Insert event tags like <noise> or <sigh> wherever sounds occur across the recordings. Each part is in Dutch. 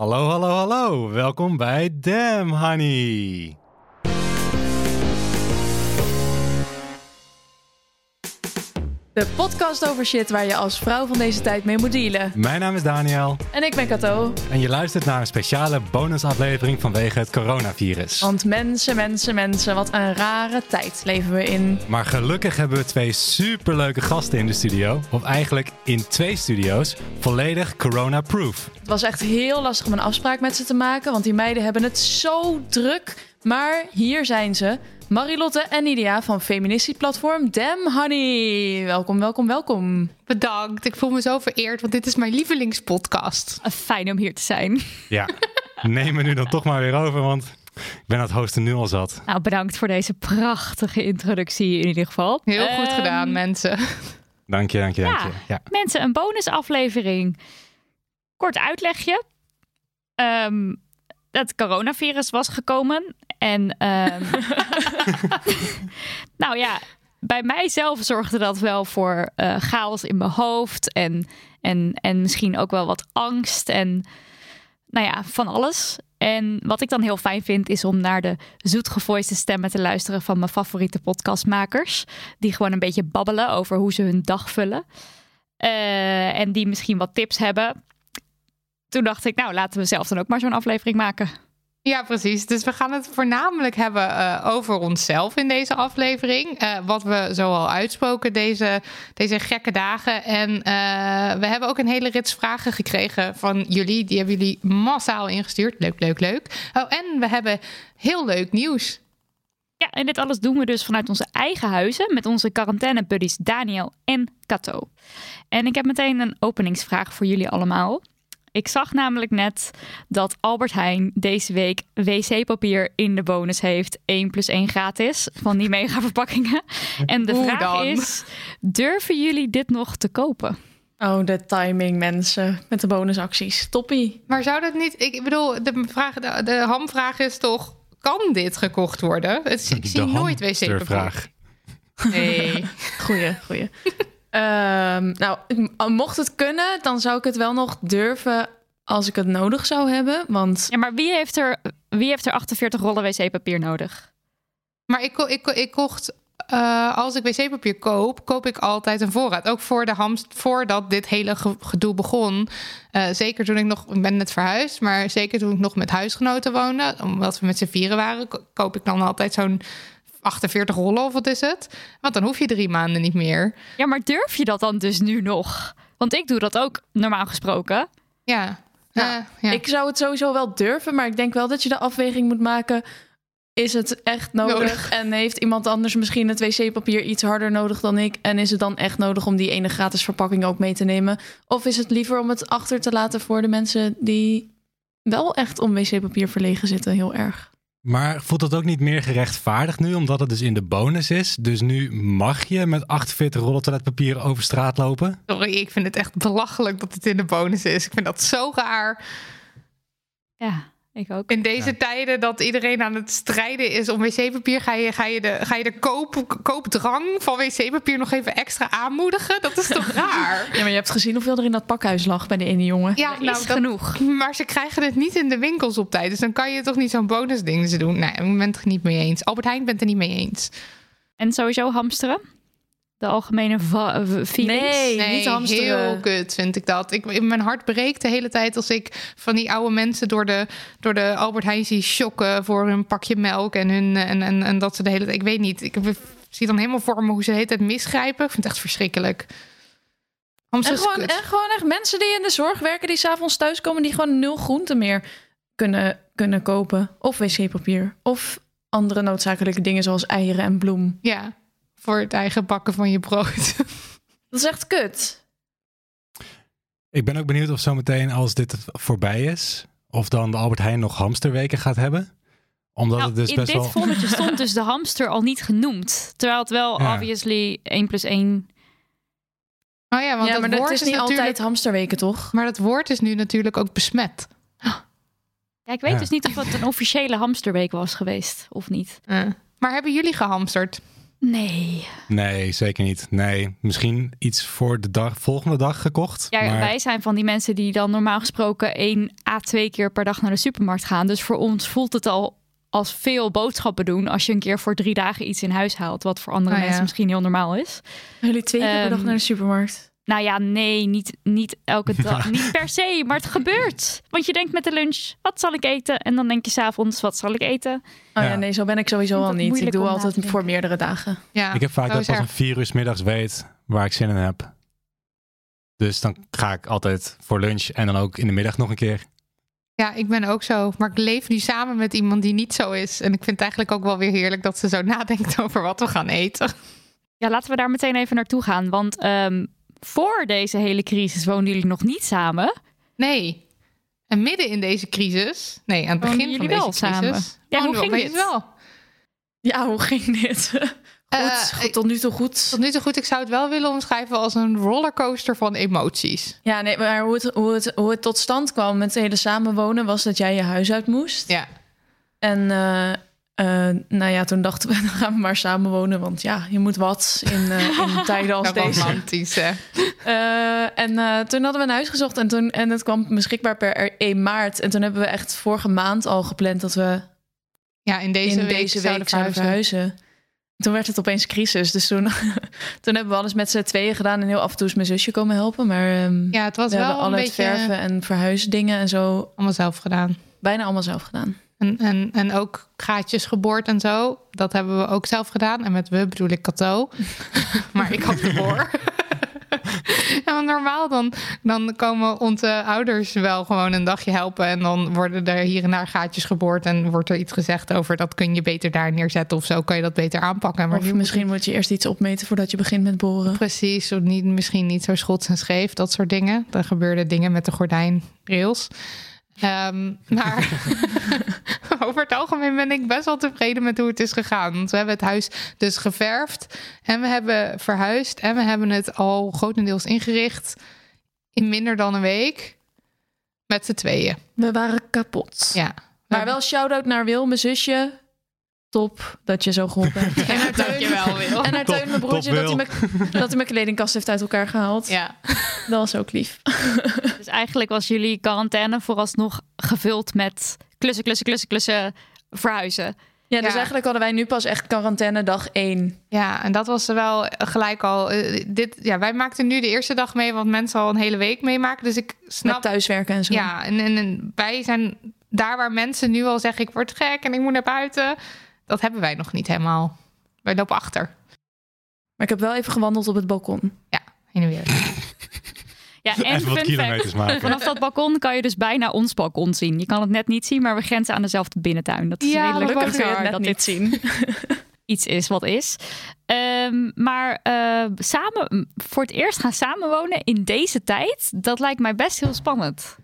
Hallo, hallo, hallo. Welkom bij Damn Honey. De podcast over shit waar je als vrouw van deze tijd mee moet dealen. Mijn naam is Daniel. En ik ben Kato. En je luistert naar een speciale bonusaflevering vanwege het coronavirus. Want mensen, mensen, mensen, wat een rare tijd leven we in. Maar gelukkig hebben we twee superleuke gasten in de studio. Of eigenlijk in twee studio's. Volledig corona-proof. Het was echt heel lastig om een afspraak met ze te maken. Want die meiden hebben het zo druk. Maar hier zijn ze. Marilotte en Nidia van feministieplatform Damn Honey. Welkom, welkom, welkom. Bedankt. Ik voel me zo vereerd, want dit is mijn lievelingspodcast. Fijn om hier te zijn. <laughs> Ja, neem me nu dan toch maar weer over, want ik ben het hosten nu al zat. Nou, bedankt voor deze prachtige introductie in ieder geval. Heel goed Um, gedaan, mensen. Dank je, dank je, dank Ja, je. Ja. mensen, een bonusaflevering. Kort uitlegje. Ehm het coronavirus was gekomen. En ehm, <laughs> nou ja, bij mijzelf zorgde dat wel voor eh, chaos in mijn hoofd. En, en, en misschien ook wel wat angst. En nou ja, van alles. En wat ik dan heel fijn vind, is om naar de zoetgevoiste stemmen te luisteren van mijn favoriete podcastmakers. Die gewoon een beetje babbelen over hoe ze hun dag vullen. Eh, en die misschien wat tips hebben. Toen dacht ik, nou laten we zelf dan ook maar zo'n aflevering maken. Ja, precies. Dus we gaan het voornamelijk hebben eh, over onszelf in deze aflevering. Eh, wat we zoal uitspoken deze, deze gekke dagen. En eh, we hebben ook een hele rits vragen gekregen van jullie. Die hebben jullie massaal ingestuurd. Leuk, leuk, leuk. Oh, en we hebben heel leuk nieuws. Ja, en dit alles doen we dus vanuit onze eigen huizen met onze quarantaine buddies Daniel en Kato. En ik heb meteen een openingsvraag voor jullie allemaal. Ik zag namelijk net dat Albert Heijn deze week wc-papier in de bonus heeft. 1 plus 1 gratis van die mega <laughs> verpakkingen. En de Hoe vraag dan? is, durven jullie dit nog te kopen? Oh, de timing, mensen. Met de bonusacties. Toppie. Maar zou dat niet... Ik bedoel, de, vraag, de, de hamvraag is toch... Kan dit gekocht worden? Het, ik <laughs> zie De nooit wc-papier. Nee. <laughs> Goeie, goeie. Ehm, nou, mocht het kunnen, dan zou ik het wel nog durven als ik het nodig zou hebben. Want Ja, maar wie heeft er, wie heeft er 48 rollen wc-papier nodig? Maar ik, ko- ik, ko- ik kocht, eh, als ik wc-papier koop, koop ik altijd een voorraad. Ook voor de hamst, voordat dit hele ge- gedoe begon. Eh, zeker toen ik nog, ik ben net verhuisd, maar zeker toen ik nog met huisgenoten woonde, omdat we met z'n vieren waren, ko- koop ik dan altijd zo'n 48 rollen of wat is het? Want dan hoef je drie maanden niet meer. Ja, maar durf je dat dan dus nu nog? Want ik doe dat ook normaal gesproken. Ja. Ja, ja. ik zou het sowieso wel durven. Maar ik denk wel dat je de afweging moet maken. Is het echt nodig? Nodig. En heeft iemand anders misschien het wc-papier iets harder nodig dan ik? En is het dan echt nodig om die ene gratis verpakking ook mee te nemen? Of is het liever om het achter te laten voor de mensen die wel echt om wc-papier verlegen zitten? Heel erg. Maar voelt dat ook niet meer gerechtvaardigd nu, omdat het dus in de bonus is? Dus nu mag je met 48 rollen toiletpapier over straat lopen? Sorry, ik vind het echt belachelijk dat het in de bonus is. Ik vind dat zo raar. Ja. Ik ook. In deze Ja. tijden dat iedereen aan het strijden is om wc-papier, ga je, ga je de, ga je de koop, koopdrang van wc-papier nog even extra aanmoedigen? Dat is toch <laughs> raar? Ja, maar je hebt gezien hoeveel er in dat pakhuis lag bij de ene jongen. Ja, Er is dat- genoeg. Maar ze krijgen het niet in de winkels op tijd. Dus dan kan je toch niet zo'n bonusding ze doen. Nee, ik ben het er niet mee eens. Albert Heijn bent het er niet mee eens. En sowieso hamsteren. De algemene v- feelings. Nee. niet hamsteren. heel kut vind ik dat. Ik, mijn hart breekt de hele tijd als ik van die oude mensen door de, door de Albert Heijn zie shocken voor hun pakje melk en, hun, en, en, en dat ze de hele tijd... Ik weet niet, ik zie dan helemaal voor me hoe ze de hele tijd misgrijpen. Ik vind het echt verschrikkelijk. En gewoon, en gewoon echt mensen die in de zorg werken, die s'avonds thuiskomen, die gewoon nul groenten meer kunnen, kunnen kopen. Of wc-papier. Of andere noodzakelijke dingen zoals eieren en bloem. Ja, voor het eigen bakken van je brood. <laughs> Dat is echt kut. Ik ben ook benieuwd of zometeen als dit voorbij is, of dan de Albert Heijn nog hamsterweken gaat hebben. Omdat Nou, het dus in best dit wel... volletje <laughs> stond dus de hamster al niet genoemd. Terwijl het wel Ja. obviously 1 plus 1... Oh ja, want ja, dat maar dat woord is is, niet natuurlijk... altijd hamsterweken, toch? Maar dat woord is nu natuurlijk ook besmet. Ja, ik weet Ja. dus niet of het een officiële hamsterweek was geweest of niet. Eh. Maar hebben jullie gehamsterd? Nee. Nee, zeker niet. Nee, misschien iets voor de dag, volgende dag gekocht. Ja, maar wij zijn van die mensen die dan normaal gesproken één à twee keer per dag naar de supermarkt gaan. Dus voor ons voelt het al als veel boodschappen doen als je een keer voor drie dagen iets in huis haalt. Wat voor andere Oh ja. mensen misschien heel normaal is. Jullie twee keer per dag Ehm, naar de supermarkt. Nou ja, nee, niet, niet elke dag. <laughs> niet per se, maar het gebeurt. Want je denkt met de lunch, wat zal ik eten? En dan denk je s'avonds, wat zal ik eten? Oh ja, Ja. nee, zo ben ik sowieso al niet. Ik doe altijd denken. voor meerdere dagen. Ja, ik heb vaak dat is pas er. om vier uur 's middags weet waar ik zin in heb. Dus dan ga ik altijd voor lunch en dan ook in de middag nog een keer. Ja, ik ben ook zo. Maar ik leef nu samen met iemand die niet zo is. En ik vind het eigenlijk ook wel weer heerlijk dat ze zo <laughs> nadenkt over wat we gaan eten. Ja, laten we daar meteen even naartoe gaan. Want ehm, voor deze hele crisis woonden jullie nog niet samen. Nee. En midden in deze crisis, nee, aan het Woonden begin van jullie deze wel crisis, samen? Ja, hoe ging dit? wel. Ja, hoe ging dit? <laughs> goed, Eh, tot nu toe goed. Tot nu toe goed. Ik zou het wel willen omschrijven als een rollercoaster van emoties. Ja, nee, maar hoe het, hoe, het, hoe het tot stand kwam met het hele samenwonen was dat jij je huis uit moest. Ja. En eh, eh, nou ja, toen dachten we, <laughs> dan gaan we maar samenwonen. Want ja, je moet wat in, eh, in <laughs> tijden als deze. romantisch, hè? Eh, en toen hadden we een huis gezocht en, toen, en het kwam beschikbaar per 1 maart. En toen hebben we echt vorige maand al gepland dat we Ja, in deze in week deze zouden week zouden verhuizen. Toen werd het opeens crisis. Dus toen, <laughs> toen hebben we alles met z'n tweeën gedaan. En heel af en toe is mijn zusje komen helpen. Maar ehm, Ja, het was we wel hebben een al het beetje verven en verhuisdingen en zo allemaal zelf gedaan. bijna allemaal zelf gedaan. En, en, en ook gaatjes geboord en zo. Dat hebben we ook zelf gedaan. En met we bedoel ik Cato. <laughs> maar ik had de boor. <laughs> Ja, normaal dan, dan komen onze ouders wel gewoon een dagje helpen. En dan worden er hier en daar gaatjes geboord. En wordt er iets gezegd over dat kun je beter daar neerzetten of zo. Kan je dat beter aanpakken. Maar Of misschien moet je eerst iets opmeten voordat je begint met boren. Precies, of niet, misschien niet zo schots en scheef, dat soort dingen. Er gebeurden dingen met de gordijnrails. Ehm, maar <laughs> over het algemeen ben ik best wel tevreden met hoe het is gegaan. Want we hebben het huis dus geverfd en we hebben verhuisd en we hebben het al grotendeels ingericht in minder dan een week met z'n tweeën. We waren kapot. Ja. Maar wel shout-out naar Wil, mijn zusje. Top dat je zo geholpen hebt. <laughs> En naar Teun, Dankjewel, Wil. en naar Teun mijn broertje, dat hij, mijn, dat hij mijn kledingkast heeft uit elkaar gehaald. Ja. <laughs> Dat was ook lief. <laughs> Dus eigenlijk was jullie quarantaine vooralsnog gevuld met klussen, klussen, klussen, klussen, verhuizen. Ja, dus Ja. eigenlijk hadden wij nu pas echt quarantaine dag één. Ja, en dat was wel gelijk al. eh, dit, ja, wij maakten nu de eerste dag mee, wat mensen al een hele week meemaken. Dus ik snap Met thuiswerken en zo. Ja, en, en, en wij zijn daar waar mensen nu al zeggen: ik word gek en ik moet naar buiten. Dat hebben wij nog niet helemaal. Wij lopen achter. Maar ik heb wel even gewandeld op het balkon. Heen en weer. <laughs> Ja, en Even wat fun kilometers fact, maken. <laughs> vanaf dat balkon kan je dus bijna ons balkon zien. Je kan het net niet zien, maar we grenzen aan dezelfde binnentuin. Dat is Ja, redelijk Gelukkig kun je het dat niet dit zien. <laughs> iets is wat is. Ehm, maar eh, samen, voor het eerst gaan samenwonen in deze tijd, dat lijkt mij best heel spannend.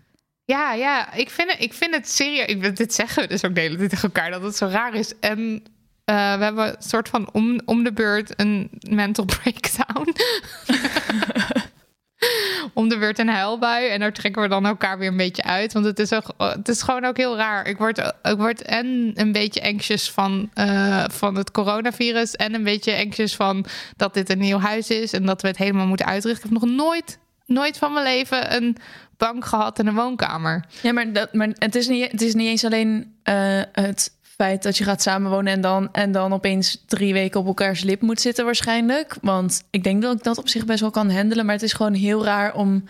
Ja, ja, ik vind het, ik vind het serieus. Ik, dit zeggen we dus ook de hele tijd tegen elkaar dat het zo raar is. En eh, we hebben een soort van om, om de beurt een mental <laughs> breakdown. <laughs> om de beurt een huilbui. En daar trekken we dan elkaar weer een beetje uit. Want het is, het is gewoon ook heel raar. Ik word, word en een beetje anxious van, eh, van het coronavirus. En een beetje anxious van dat dit een nieuw huis is. En dat we het helemaal moeten uitrichten. Ik heb nog nooit, nooit van mijn leven een bank gehad en een woonkamer. Ja, maar, dat, maar het, is niet, het is niet eens alleen eh, het feit dat je gaat samenwonen en dan, en dan opeens drie weken op elkaars lip moet zitten waarschijnlijk. Want ik denk dat ik dat op zich best wel kan handelen. Maar het is gewoon heel raar om,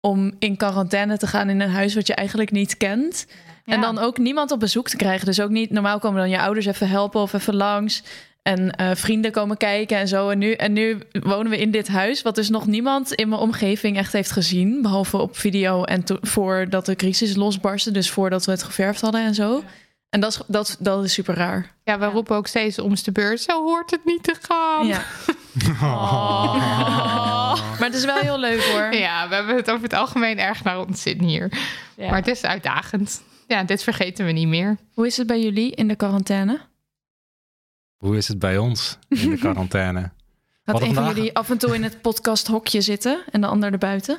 om in quarantaine te gaan in een huis wat je eigenlijk niet kent. En dan ook niemand op bezoek te krijgen. Dus ook niet, normaal komen dan je ouders even helpen of even langs. En eh, vrienden komen kijken en zo. En nu, en nu wonen we in dit huis, wat dus nog niemand in mijn omgeving echt heeft gezien. Behalve op video en voordat de crisis losbarstte. Dus voordat we het geverfd hadden en zo. En dat is, dat, dat is super raar. Ja, we roepen ook steeds om de beurt. Zo hoort het niet te gaan. Ja. Maar het is wel heel leuk hoor. Ja, we hebben het over het algemeen erg naar ons zin hier. Ja. Maar het is uitdagend. Ja, dit vergeten we niet meer. Hoe is het bij jullie in de quarantaine? Hoe is het bij ons in de <laughs> quarantaine? Gaat een van jullie af en toe in het podcasthokje zitten en de ander erbuiten?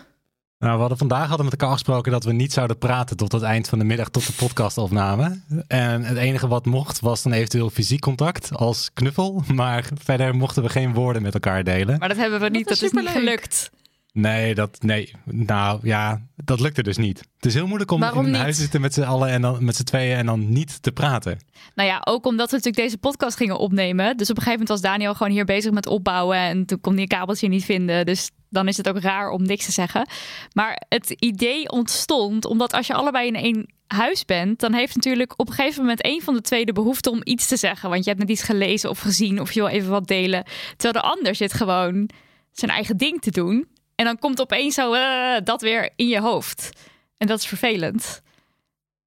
Nou, we hadden vandaag hadden met elkaar afgesproken dat we niet zouden praten tot het eind van de middag, tot de podcastopname. En het enige wat mocht was dan eventueel fysiek contact als knuffel. Maar verder mochten we geen woorden met elkaar delen. Maar dat hebben we niet. Dat is is, niet gelukt. Nee, dat, nee, nou ja, dat lukte dus niet. Het is heel moeilijk om Waarom in een huis te zitten met z'n allen en dan met z'n tweeën en dan niet te praten. Nou ja, ook omdat we natuurlijk deze podcast gingen opnemen. Dus op een gegeven moment was Daniel gewoon hier bezig met opbouwen. En toen kon hij een kabeltje niet vinden. Dus dan is het ook raar om niks te zeggen. Maar het idee ontstond omdat als je allebei in één huis bent, dan heeft natuurlijk op een gegeven moment een van de twee de behoefte om iets te zeggen. Want je hebt net iets gelezen of gezien of je wil even wat delen. Terwijl de ander zit gewoon zijn eigen ding te doen. En dan komt opeens zo eh, dat weer in je hoofd. En dat is vervelend.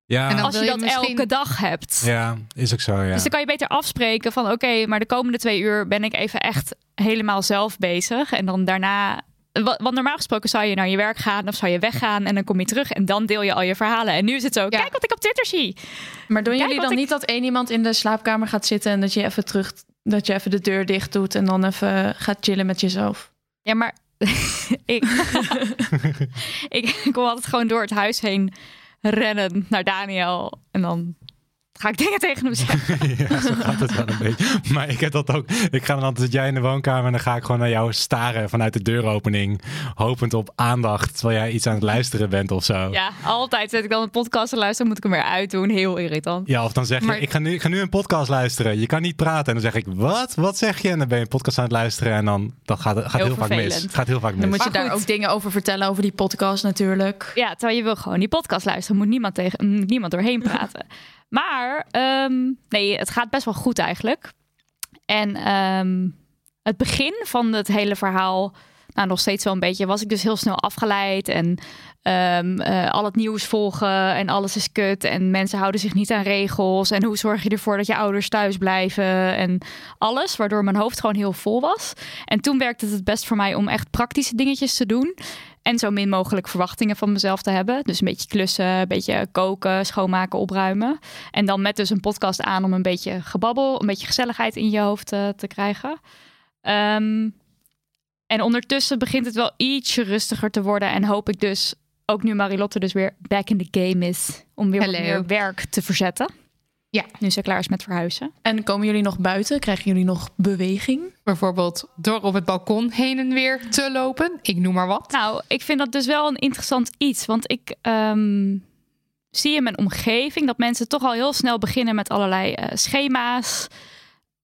Ja, En Als je dat misschien- elke dag hebt. ja is ook zo, ja. Dus dan kan je beter afspreken van oké, maar de komende twee uur ben ik even echt helemaal zelf bezig. En dan daarna. wa- Want normaal gesproken zou je naar je werk gaan of zou je weggaan en dan kom je terug en dan deel je al je verhalen. En nu is het zo, kijk wat ik op Twitter zie. Maar doen Kijk jullie dan ik- niet dat één iemand in de slaapkamer gaat zitten en dat je even terug, dat je even de deur dicht doet en dan even gaat chillen met jezelf? Ja, maar <laughs> <laughs> ik, ik, kom altijd gewoon door het huis heen rennen naar Daniel en dan ga ik dingen tegen hem zeggen. <laughs> ja, zo gaat het wel een beetje. Maar ik heb dat ook. Ik ga dan altijd zit jij in de woonkamer en dan ga ik gewoon naar jou staren vanuit de deuropening. Hopend op aandacht terwijl jij iets aan het luisteren bent of zo. Ja, altijd zet ik dan een podcast te luisteren, moet ik hem weer uitdoen. Heel irritant. Ja, of dan zeg je, ik, ga nu, ik ga nu een podcast luisteren. Je kan niet praten. En dan zeg ik, wat? Wat zeg je? En dan ben je een podcast aan het luisteren. En dan dat gaat, gaat heel, Heel vaak mis. vervelend. Gaat heel vaak mis. Dan moet je Maar daar goed. ook dingen over vertellen over die podcast natuurlijk. Ja, terwijl je wil gewoon die podcast luisteren. Moet niemand, tegen, moet niemand doorheen praten. <laughs> Maar ehm, nee, het gaat best wel goed eigenlijk. En ehm, het begin van het hele verhaal, nou nog steeds wel een beetje, was ik dus heel snel afgeleid. En ehm, eh, al het nieuws volgen en alles is kut. En mensen houden zich niet aan regels. En hoe zorg je ervoor dat je ouders thuis blijven? En alles, waardoor mijn hoofd gewoon heel vol was. En toen werkte het het best voor mij om echt praktische dingetjes te doen. En zo min mogelijk verwachtingen van mezelf te hebben. Dus een beetje klussen, een beetje koken, schoonmaken, opruimen. En dan met dus een podcast aan om een beetje gebabbel, een beetje gezelligheid in je hoofd eh, te krijgen. Ehm, en ondertussen begint het wel ietsje rustiger te worden. En hoop ik dus, ook nu Marilotte dus weer back in the game is, om weer wat meer werk te verzetten. Ja. Nu ze klaar is met verhuizen. En komen jullie nog buiten? Krijgen jullie nog beweging? Bijvoorbeeld door op het balkon heen en weer te lopen. Ik noem maar wat. Nou, ik vind dat dus wel een interessant iets. Want ik ehm, zie in mijn omgeving dat mensen toch al heel snel beginnen met allerlei eh, schema's.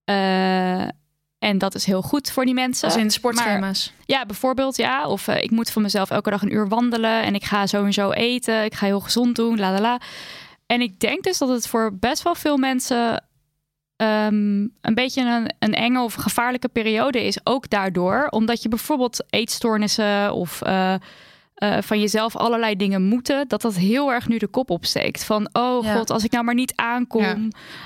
Eh, en dat is heel goed voor die mensen. Als in sportschema's. Ja, bijvoorbeeld, ja. Of eh, ik moet van mezelf elke dag een uur wandelen. En ik ga zo en zo eten. Ik ga heel gezond doen, la la la. En ik denk dus dat het voor best wel veel mensen ehm, een beetje een, een enge of gevaarlijke periode is. Ook daardoor. Omdat je bijvoorbeeld eetstoornissen of eh, eh, van jezelf allerlei dingen moeten, dat dat heel erg nu de kop opsteekt. Van oh Ja. god, als ik nou maar niet aankom, Ja.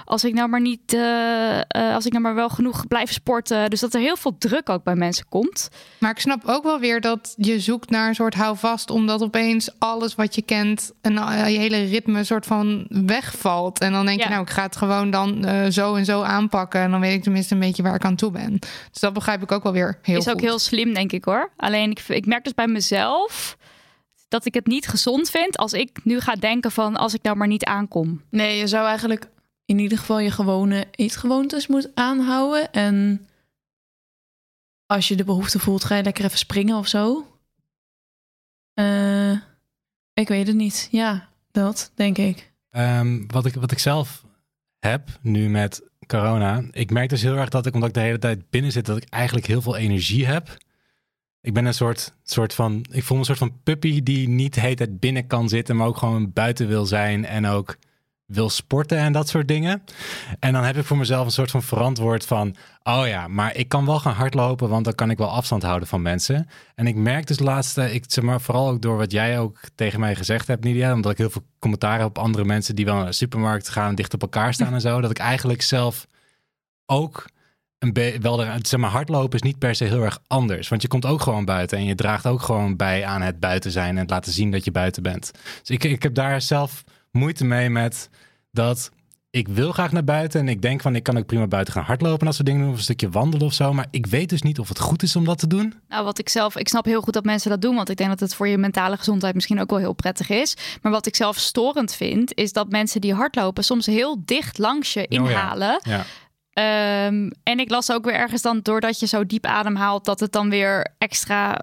als ik nou maar niet, eh, eh, als ik nou maar wel genoeg blijf sporten. Dus dat er heel veel druk ook bij mensen komt. Maar ik snap ook wel weer dat je zoekt naar een soort houvast, omdat opeens alles wat je kent en je hele ritme soort van wegvalt. En dan denk Ja. je, nou, ik ga het gewoon dan zo en zo aanpakken. En dan weet ik tenminste een beetje waar ik aan toe ben. Dus dat begrijp ik ook wel weer heel is ook heel slim, denk ik hoor. Alleen ik, ik merk dus bij mezelf dat ik het niet gezond vind als ik nu ga denken van als ik nou maar niet aankom. Nee, je zou eigenlijk in ieder geval je gewone eetgewoontes moeten aanhouden. En als je de behoefte voelt, ga je lekker even springen of zo. Eh, ik weet het niet. Ja, dat denk ik. Ehm, wat, ik, wat ik zelf heb nu met corona. Ik merk dus heel erg dat ik, omdat ik de hele tijd binnen zit, dat ik eigenlijk heel veel energie heb. Ik ben een soort, soort van, ik voel me een soort van puppy die niet hele tijd binnen kan zitten, maar ook gewoon buiten wil zijn en ook wil sporten en dat soort dingen. En dan heb ik voor mezelf een soort van verantwoord van, oh ja, maar ik kan wel gaan hardlopen, want dan kan ik wel afstand houden van mensen. En ik merk dus laatste, ik zeg maar vooral ook door wat jij ook tegen mij gezegd hebt, Nidia, omdat ik heel veel commentaar heb op andere mensen die wel naar de supermarkt gaan, dicht op elkaar staan en zo, dat ik eigenlijk zelf ook een wel er, zeg maar hardlopen is niet per se heel erg anders, want je komt ook gewoon buiten en je draagt ook gewoon bij aan het buiten zijn en het laten zien dat je buiten bent. Dus ik, ik heb daar zelf moeite mee met dat ik wil graag naar buiten en ik denk van ik kan ook prima buiten gaan hardlopen en dat soort dingen doen of een stukje wandelen of zo, maar ik weet dus niet of het goed is om dat te doen. Nou, wat ik zelf, ik snap heel goed dat mensen dat doen, want ik denk dat het voor je mentale gezondheid misschien ook wel heel prettig is. Maar wat ik zelf storend vind, is dat mensen die hardlopen soms heel dicht langs je Oh ja. inhalen. Ja. Ehm, en ik las ook weer ergens dan, doordat je zo diep ademhaalt, dat het dan weer extra.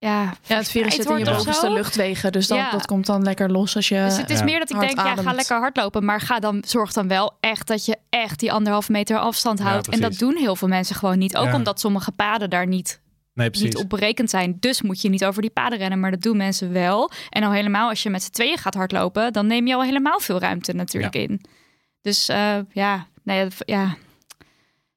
Ja, Ja, het virus zit in je bovenste luchtwegen. Dus dat, Ja. dat komt dan lekker los als je... Dus het is Ja. meer dat ik denk, ja, ga lekker hardlopen. Maar ga dan, zorg dan wel echt dat je echt die anderhalve meter afstand Ja, houdt. en dat doen heel veel mensen gewoon niet. Ook Ja. omdat sommige paden daar niet, Nee, niet op berekend zijn. Dus moet je niet over die paden rennen. Maar dat doen mensen wel. En al helemaal als je met z'n tweeën gaat hardlopen, dan neem je al helemaal veel ruimte natuurlijk in. Dus eh, ja, nee, dat- ja,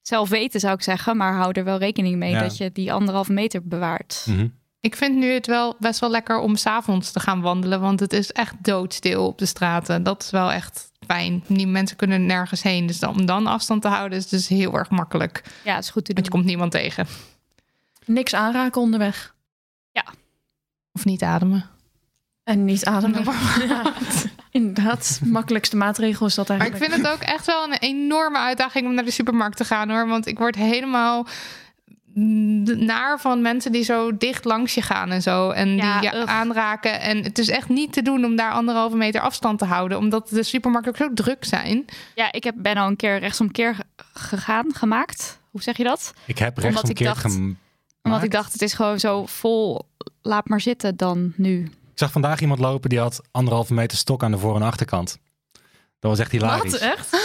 zelf weten zou ik zeggen. Maar hou er wel rekening mee Ja. dat je die anderhalve meter bewaart. Mhm. Ik vind nu het wel best wel lekker om s'avonds te gaan wandelen, want het is echt doodstil op de straten. Dat is wel echt fijn. Die mensen kunnen nergens heen, dus dan, om dan afstand te houden is dus heel erg makkelijk. Ja, is goed te Want je komt niemand tegen. Niks aanraken onderweg. Of niet ademen. En niet ademen. <laughs> Ja, inderdaad, makkelijkste maatregel is dat Maar ik eigenlijk. vind het ook echt wel een enorme uitdaging om naar de supermarkt te gaan hoor. Want ik word helemaal naar van mensen die zo dicht langs je gaan en zo. En Ja, die je ugh. aanraken. En het is echt niet te doen om daar anderhalve meter afstand te houden. Omdat de supermarkten ook zo druk zijn. Ja, ik heb, ben al een keer rechtsomkeer ge- gegaan, gemaakt. Hoe zeg je dat? Ik heb Omdat ik rechtsomkeer dacht- gem- Omdat ik gemaakt. dacht, het is gewoon zo vol. Laat maar zitten dan nu. Ik zag vandaag iemand lopen die had anderhalve meter stok aan de voor- en achterkant. Dat was echt hilarisch. Wat, echt? <laughs>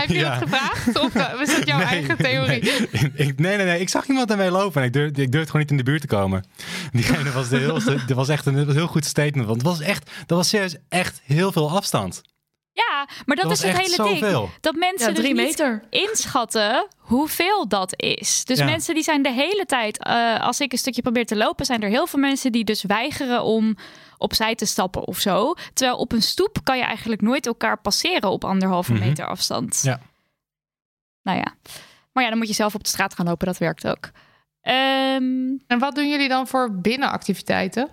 Heb je Ja. dat gevraagd? Of uh, is dat jouw Nee, eigen theorie? Nee. Ik, nee, nee, nee. Ik zag iemand ermee lopen en ik durfde, ik durfde gewoon niet in de buurt te komen. Diegene was, de heel, dat was echt een heel goed statement. Want het was echt, dat was serieus echt heel veel afstand. Ja, maar dat, Dat is het hele ding. Dat mensen Ja, dus drie niet meter. inschatten hoeveel dat is. Dus Ja. mensen die zijn de hele tijd, eh, als ik een stukje probeer te lopen, zijn er heel veel mensen die dus weigeren om opzij te stappen of zo. Terwijl op een stoep kan je eigenlijk nooit elkaar passeren op anderhalve Mhm. meter afstand. Ja. Nou ja. Maar ja, dan moet je zelf op de straat gaan lopen. Dat werkt ook. Ehm, En wat doen jullie dan voor binnenactiviteiten?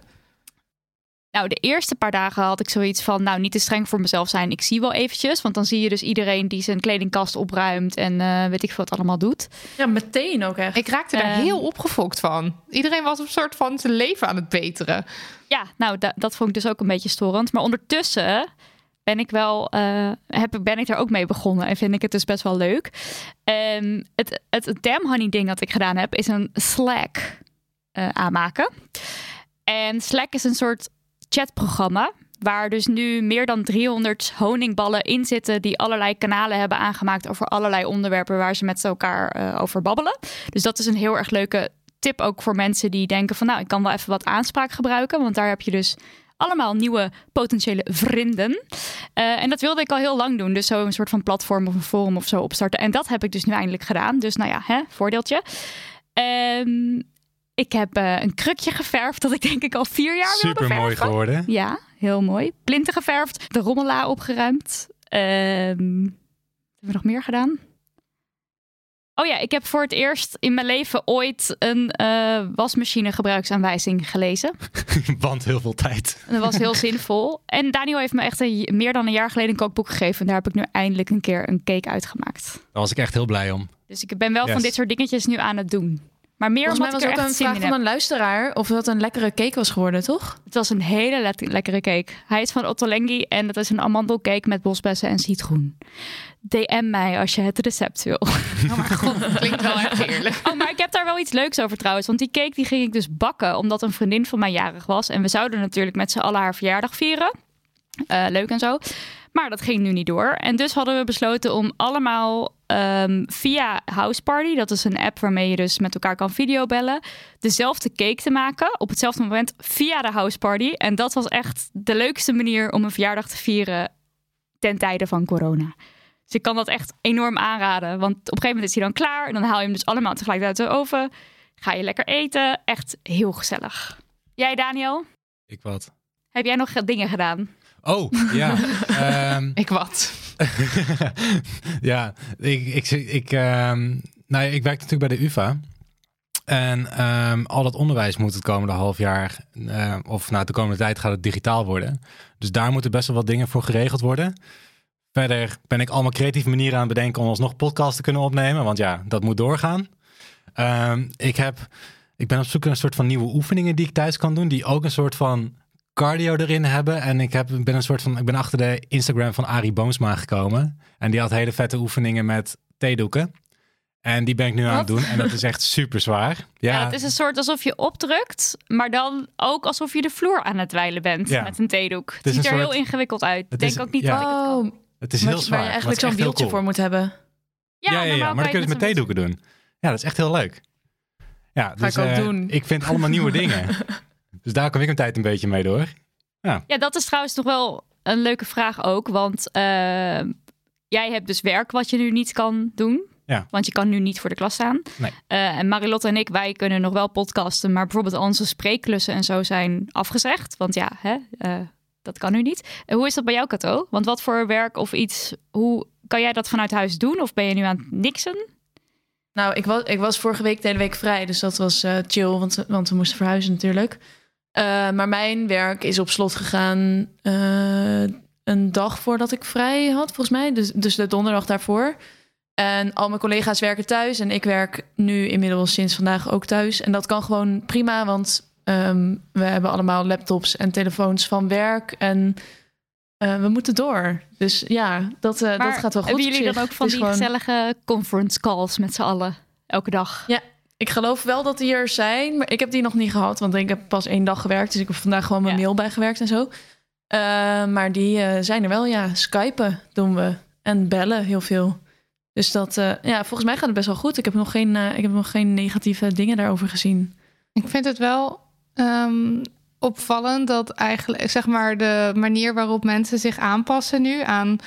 Nou, de eerste paar dagen had ik zoiets van, nou, niet te streng voor mezelf zijn. Ik zie wel eventjes, want dan zie je dus iedereen die zijn kledingkast opruimt en eh, weet ik veel wat allemaal doet. Ja, meteen ook echt. Ik raakte daar Ehm. heel opgefokt van. Iedereen was op een soort van zijn leven aan het beteren. Ja, nou, da- dat vond ik dus ook een beetje storend. Maar ondertussen ben ik wel, eh, heb, ben ik daar ook mee begonnen en vind ik het dus best wel leuk. Ehm, het, het Damn Honey ding dat ik gedaan heb, is een Slack eh, aanmaken. En Slack is een soort chatprogramma. Waar dus nu meer dan 300 honingballen in zitten. die allerlei kanalen hebben aangemaakt. over allerlei onderwerpen waar ze met elkaar eh, over babbelen. Dus dat is een heel erg leuke tip ook voor mensen die denken: van nou, ik kan wel even wat aanspraak gebruiken. Want daar heb je dus allemaal nieuwe potentiële vrienden. Eh, en dat wilde ik al heel lang doen. Dus zo een soort van platform of een forum of zo opstarten. En dat heb ik dus nu eindelijk gedaan. Dus nou ja, hè, voordeeltje. Ehm, Ik heb eh, een krukje geverfd dat ik denk ik al vier jaar wilde Super mooi verven. geworden. Ja, heel mooi. Plinten geverfd, de rommela opgeruimd. Ehm, hebben we nog meer gedaan? Oh ja, ik heb voor het eerst in mijn leven ooit een eh, wasmachine gebruiksaanwijzing gelezen. <laughs> Want heel veel tijd. En dat was heel zinvol. En Daniel heeft me echt een, meer dan een jaar geleden een kookboek gegeven. En daar heb ik nu eindelijk een keer een cake uitgemaakt. Daar was ik echt heel blij om. Dus ik ben wel Yes. van dit soort dingetjes nu aan het doen. Maar meer Volgens mij omdat was ik er ook echt een zin vraag van heb. een luisteraar of dat een lekkere cake was geworden, toch? Het was een hele le- lekkere cake. Hij is van Ottolenghi en dat is een amandelcake met bosbessen en citroen. DM mij als je het recept wil. <laughs> Oh god, dat klinkt wel echt heerlijk. Oh, maar ik heb daar wel iets leuks over trouwens. Want die cake die ging ik dus bakken omdat een vriendin van mij jarig was. En we zouden natuurlijk met z'n allen haar verjaardag vieren. Eh, leuk en zo. Maar dat ging nu niet door. En dus hadden we besloten om allemaal ehm, via Houseparty, dat is een app waarmee je dus met elkaar kan videobellen, dezelfde cake te maken op hetzelfde moment via de Houseparty. En dat was echt de leukste manier om een verjaardag te vieren ten tijde van corona. Dus ik kan dat echt enorm aanraden. Want op een gegeven moment is hij dan klaar. En dan haal je hem dus allemaal tegelijkertijd uit de oven. Ga je lekker eten. Echt heel gezellig. Jij, Daniel? Ik wat? Heb jij nog dingen gedaan? Oh, ja. <laughs> Ehm, Ik wat. <laughs> ja, ik, ik, ik, ehm, nou, ja, ik werk natuurlijk bij de UvA. En ehm, al dat onderwijs moet het komende half jaar, eh, of nou, de komende tijd gaat het digitaal worden. Dus daar moeten best wel wat dingen voor geregeld worden. Verder ben ik allemaal creatieve manieren aan het bedenken om alsnog podcast te kunnen opnemen. Want ja, dat moet doorgaan. Ik, heb, ik ben op zoek naar een soort van nieuwe oefeningen die ik thuis kan doen. Die ook een soort van cardio erin hebben. En ik, heb, ik ben een soort van, ik ben achter de Instagram van Arie Boomsma gekomen. En die had hele vette oefeningen met theedoeken. En die ben ik nu aan het doen. En dat is echt <laughs> super zwaar. Ja. Ja, het is een soort alsof je opdrukt. Maar dan ook alsof je de vloer aan het wijlen bent Ja. met een theedoek. Het, ziet er soort- heel ingewikkeld uit. Ik Het denk is- ook niet ja. dat ik het kan. Het is heel zwaar. waar je eigenlijk zo'n wieltje cool. voor moet hebben. Ja, ja, ja, normaal maar dan kun je het kan met theedoeken doen. Ja, dat is echt heel leuk. Ja, dus, ik ook eh, doen. Ik vind allemaal nieuwe <laughs> dingen. Dus daar kom ik een tijd een beetje mee door. Ja, dat is trouwens nog wel een leuke vraag ook. Want eh, jij hebt dus werk wat je nu niet kan doen. Ja. Want je kan nu niet voor de klas staan. Nee. Eh, en Marilotte en ik, wij kunnen nog wel podcasten. Maar bijvoorbeeld onze spreekklussen en zo zijn afgezegd. Want ja, hè, eh, dat kan nu niet. En hoe is dat bij jou, Kato? Want wat voor werk of iets, hoe kan jij dat vanuit huis doen? Of ben je nu aan het niksen? Nou, ik was, ik was vorige week de hele week vrij, dus dat was eh, chill, want, want we moesten verhuizen natuurlijk. Eh, maar mijn werk is op slot gegaan eh, een dag voordat ik vrij had, volgens mij. Dus, dus de donderdag daarvoor. En al mijn collega's werken thuis en ik werk nu inmiddels sinds vandaag ook thuis. En dat kan gewoon prima, want ehm, we hebben allemaal laptops en telefoons van werk en eh, we moeten door. Dus ja, dat, dat gaat wel goed. Hebben jullie dan ook van die gewoon- gezellige conference calls met z'n allen? Elke dag? Ik geloof wel dat die er zijn, maar ik heb die nog niet gehad. Want ik heb pas één dag gewerkt, dus ik heb vandaag gewoon mijn Ja. mail bijgewerkt en zo. Eh, maar die eh, zijn er wel, ja. Skypen doen we en bellen heel veel. Dus dat, eh, ja, volgens mij gaat het best wel goed. Ik heb nog geen, ik heb nog geen negatieve dingen daarover gezien. Ik vind het wel ehm, opvallend dat eigenlijk, zeg maar, de manier waarop mensen zich aanpassen nu aan,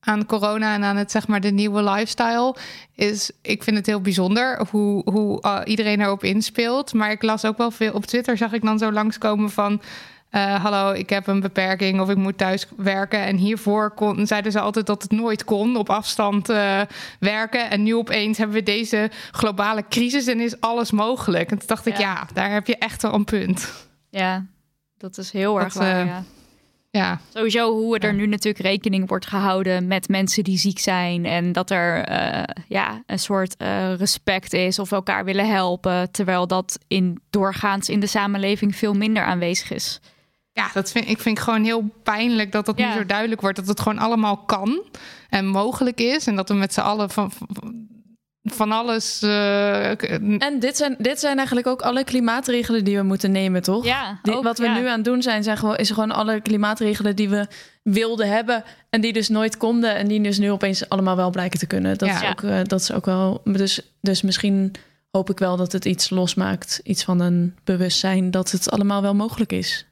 aan corona en aan het, zeg maar, de nieuwe lifestyle, is, ik vind het heel bijzonder hoe, hoe uh, iedereen erop inspeelt. Maar ik las ook wel veel op Twitter, zag ik dan zo langskomen van. Uh, hallo, ik heb een beperking of ik moet thuis werken. En hiervoor kon, zeiden ze altijd dat het nooit kon op afstand uh, werken. En nu opeens hebben we deze globale crisis en is alles mogelijk. En toen dacht ik, Ja. daar heb je echt wel een punt. Ja, dat is heel erg waar. eh, ja. Ja, Sowieso hoe er Ja. nu natuurlijk rekening wordt gehouden met mensen die ziek zijn. En dat er eh, ja, een soort eh, respect is of elkaar willen helpen. Terwijl dat in, doorgaans in de samenleving veel minder aanwezig is. ja dat vind, ik vind ik gewoon heel pijnlijk dat dat Ja. nu zo duidelijk wordt. Dat het gewoon allemaal kan en mogelijk is. En dat we met z'n allen van, van, van alles... eh, En dit zijn, dit zijn eigenlijk ook alle klimaatregelen die we moeten nemen, toch? Ja, Die- ook, wat we ja. nu aan het doen zijn, zijn gewoon, is gewoon alle klimaatregelen die we wilden hebben. En die dus nooit konden. En die dus nu opeens allemaal wel blijken te kunnen. Dat, Ja. is, ook, eh, dat is ook wel. Dus, dus misschien hoop ik wel dat het iets losmaakt. Iets van een bewustzijn dat het allemaal wel mogelijk is.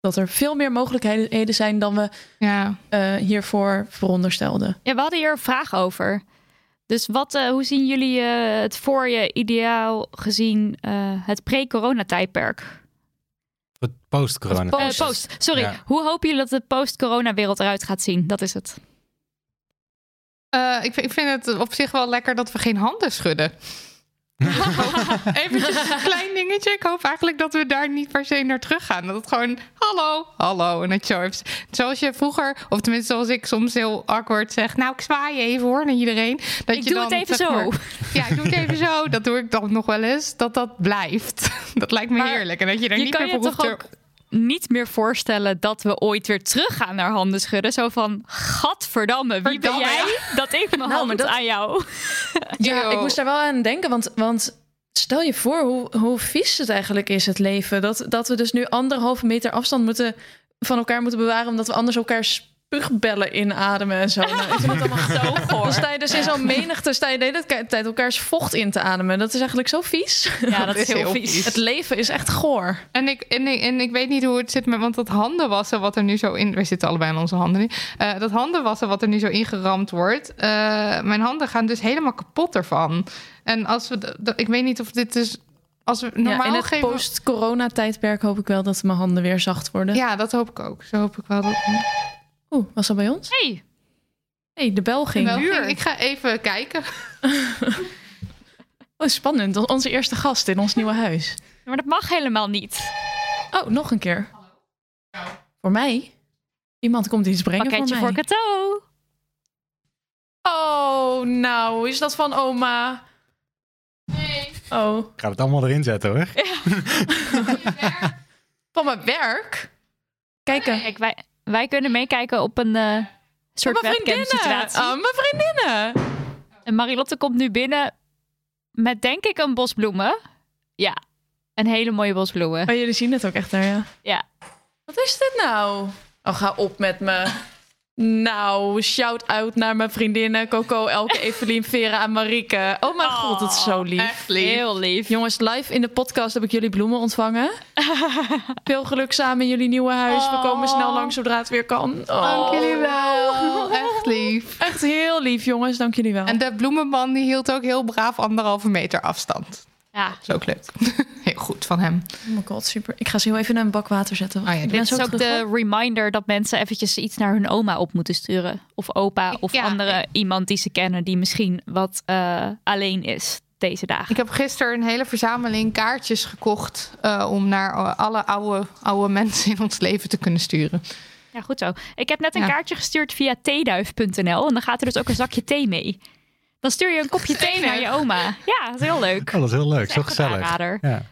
Dat er veel meer mogelijkheden zijn dan we ja. eh, hiervoor veronderstelden. Ja, we hadden hier een vraag over. Dus wat, eh, hoe zien jullie eh, het voor je ideaal gezien eh, het pre-corona-tijdperk? Het post-corona. Eh, post, sorry. Ja. Hoe hopen jullie dat de post-corona-wereld eruit gaat zien? Dat is het. Eh, ik, vind- ik vind het op zich wel lekker dat we geen handen schudden. <laughs> Eventjes een klein dingetje. Ik hoop eigenlijk dat we daar niet per se naar terug gaan. Dat het gewoon hallo, hallo. En dat je zo even- zoals je vroeger, of tenminste zoals ik soms heel awkward zeg. Nou, ik zwaai even hoor naar iedereen. Dat Ik je doe dan, het even zeg zo. ja, ik doe het even zo. Dat doe ik dan nog wel eens. Dat dat blijft. <laughs> Dat lijkt me Maar heerlijk. En dat je je niet meer behoefte... ook niet meer voorstellen dat we ooit weer teruggaan naar handen schudden. Zo van, gadverdamme, wie ben Verdamme, jij dat ik mijn <laughs> Nou, hand maar dat- aan jou... <laughs> Ja, ik moest daar wel aan denken, want, want stel je voor hoe, hoe vies het eigenlijk is, het leven. Dat, dat we dus nu anderhalve meter afstand moeten, van elkaar moeten bewaren, omdat we anders elkaar spuugbellen inademen en zo. <laughs> Nou, het allemaal zo goor. Dan sta je dus in zo'n menigte, sta je de hele tijd elkaars vocht in te ademen. Dat is eigenlijk zo vies. Ja, dat is <laughs> is heel heel vies. vies. Het leven is echt goor. En ik, en, ik, en ik weet niet hoe het zit met, want dat handen wassen wat er nu zo in, we zitten allebei in onze handen nu, Eh, dat handen wassen wat er nu zo ingeramd wordt, eh, mijn handen gaan dus helemaal kapot ervan. En als we, ik weet niet of dit dus, als we normaal ja, in het geven, post-corona-tijdperk hoop ik wel dat mijn handen weer zacht worden. ja, dat hoop ik ook. Zo hoop ik wel dat. Oeh, was dat bij ons? Hey, hey, de bel ging. Ik ga even kijken. <laughs> Oh, spannend. Onze eerste gast in ons nieuwe huis. maar dat mag helemaal niet. Oh, nog een keer. Voor mij? Iemand komt iets brengen Pakketje voor voor mij. cadeau. Oh, nou, is dat van oma? Nee. Oh, Ik ga het allemaal erin zetten hoor. <laughs> van mijn werk? Kijken. Kijk, wij, wij kunnen meekijken op een eh, soort Van webcam situatie. Oh, mijn vriendinnen. En Marilotte komt nu binnen met denk ik een bos bloemen. Ja, een hele mooie bos bloemen. Oh, jullie zien het ook echt daar, ja. Ja. Wat is dit nou? Oh, ga op met me. Nou, shout-out naar mijn vriendinnen Coco, Elke, <laughs> Evelien, Vera en Marieke. Oh mijn god, dat is zo lief. Echt lief. Heel lief. Jongens, live in de podcast heb ik jullie bloemen ontvangen. <laughs> Veel geluk samen in jullie nieuwe huis. We komen snel langs zodra het weer kan. Oh. Dank jullie wel. Echt lief. Echt heel lief, jongens. Dank jullie wel. En de bloemenman die hield ook heel braaf anderhalve meter afstand. Ja, Dat is ook leuk. <laughs> Heel goed van hem. Oh my god, super. Ik ga ze heel even in een bak water zetten. Oh ja, ik dit zo is ook de reminder dat mensen eventjes iets naar hun oma op moeten sturen. Of opa, of Ja, andere iemand die ze kennen die misschien wat eh, alleen is deze dagen. Ik heb gisteren een hele verzameling kaartjes gekocht eh, om naar eh, alle oude, oude mensen in ons leven te kunnen sturen. Ja, goed zo. Ik heb net een Ja. kaartje gestuurd via theeduif.nl en dan gaat er dus ook een zakje thee mee. Dan stuur je een kopje thee naar je oma. Ja, dat is heel leuk. Oh, dat is heel leuk. Is Zo gezellig. Ja.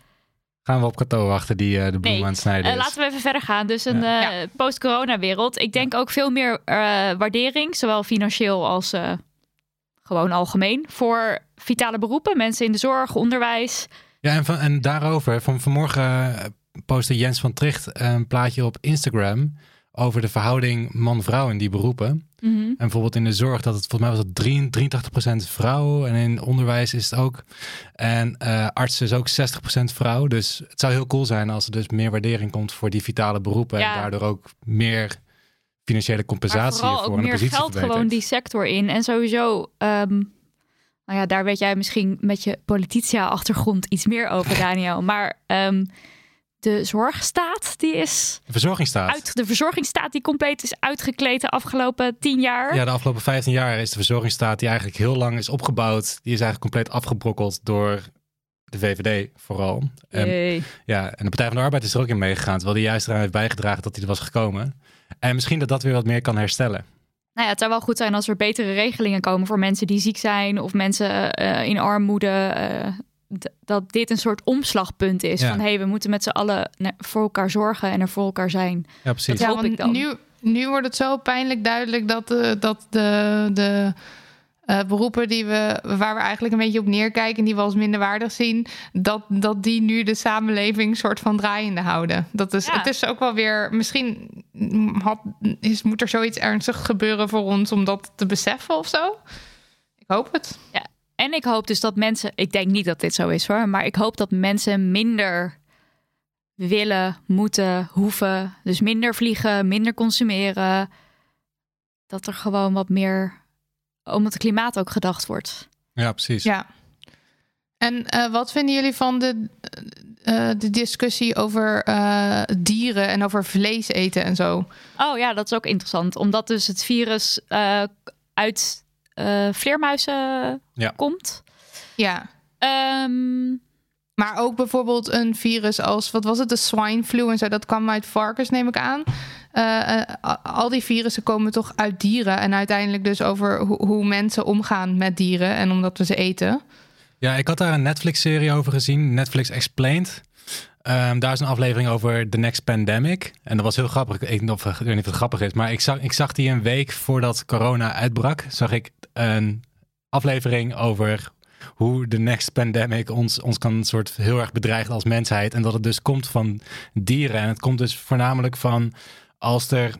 Gaan we op kantoor wachten die eh, de bloem Nee, aan het snijden Eh, laten we even verder gaan. Dus een Ja. eh, post-corona wereld. Ik denk ook veel meer eh, waardering, zowel financieel als eh, gewoon algemeen, voor vitale beroepen. Mensen in de zorg, onderwijs. Ja, en, van, en daarover, van vanmorgen postte Jens van Tricht een plaatje op Instagram over de verhouding man-vrouw in die beroepen. En bijvoorbeeld in de zorg, dat het volgens mij was het 83, 83% vrouw. En in onderwijs is het ook. En eh artsen is ook 60% vrouw. Dus het zou heel cool zijn als er dus meer waardering komt voor die vitale beroepen. Ja. En daardoor ook meer financiële Maar compensatie vooral voor een meer positie geld verbetert. gewoon die sector in. En sowieso, ehm, nou ja, daar weet jij misschien met je polititia-achtergrond iets meer over, <laughs> Daniel. Maar ehm, de zorgstaat, die is De verzorgingsstaat. uit, de verzorgingsstaat die compleet is uitgekleed de afgelopen tien jaar. Ja, de afgelopen 15 jaar is de verzorgingsstaat die eigenlijk heel lang is opgebouwd. Die is eigenlijk compleet afgebrokkeld door de VVD vooral. En, ja, en de Partij van de Arbeid is er ook in meegegaan. Terwijl die juist eraan heeft bijgedragen dat hij er was gekomen. En misschien dat dat weer wat meer kan herstellen. Nou ja, het zou wel goed zijn als er betere regelingen komen voor mensen die ziek zijn of mensen eh, in armoede. eh, dat dit een soort omslagpunt is. Ja. Van hé, hey, we moeten met z'n allen voor elkaar zorgen en er voor elkaar zijn. Ja, precies. Dat hoop ik dan. Nu, nu wordt het zo pijnlijk duidelijk dat de, dat de, de eh, beroepen die we, waar we eigenlijk een beetje op neerkijken en die we als minderwaardig zien, dat, dat die nu de samenleving soort van draaiende houden. Dat is, Ja. Het is ook wel weer, misschien had, is, moet er zoiets ernstigs gebeuren voor ons om dat te beseffen of zo. Ik hoop het. En ik hoop dus dat mensen, ik denk niet dat dit zo is hoor, maar ik hoop dat mensen minder willen, moeten, hoeven. Dus minder vliegen, minder consumeren. Dat er gewoon wat meer om het klimaat ook gedacht wordt. Ja, precies. Ja. En eh, wat vinden jullie van de, eh, de discussie over eh, dieren en over vlees eten en zo? Oh ja, dat is ook interessant. Omdat dus het virus eh, uit eh, vleermuizen Ja. komt. Ja. Ehm, Maar ook bijvoorbeeld een virus als, wat was het, de swine flu en zo, dat kwam uit varkens, neem ik aan. Eh, eh, al die virussen komen toch uit dieren en uiteindelijk dus over hoe, hoe mensen omgaan met dieren en omdat we ze eten. Ja, ik had daar een Netflix-serie over gezien, Netflix Explained. Ehm, daar is een aflevering over The Next Pandemic. En dat was heel grappig. Ik, weet niet of, het grappig is, maar ik zag, ik zag die een week voordat corona uitbrak. Zag ik een aflevering over hoe de next pandemic ons, ons kan soort heel erg bedreigen als mensheid. En dat het dus komt van dieren. En het komt dus voornamelijk van als er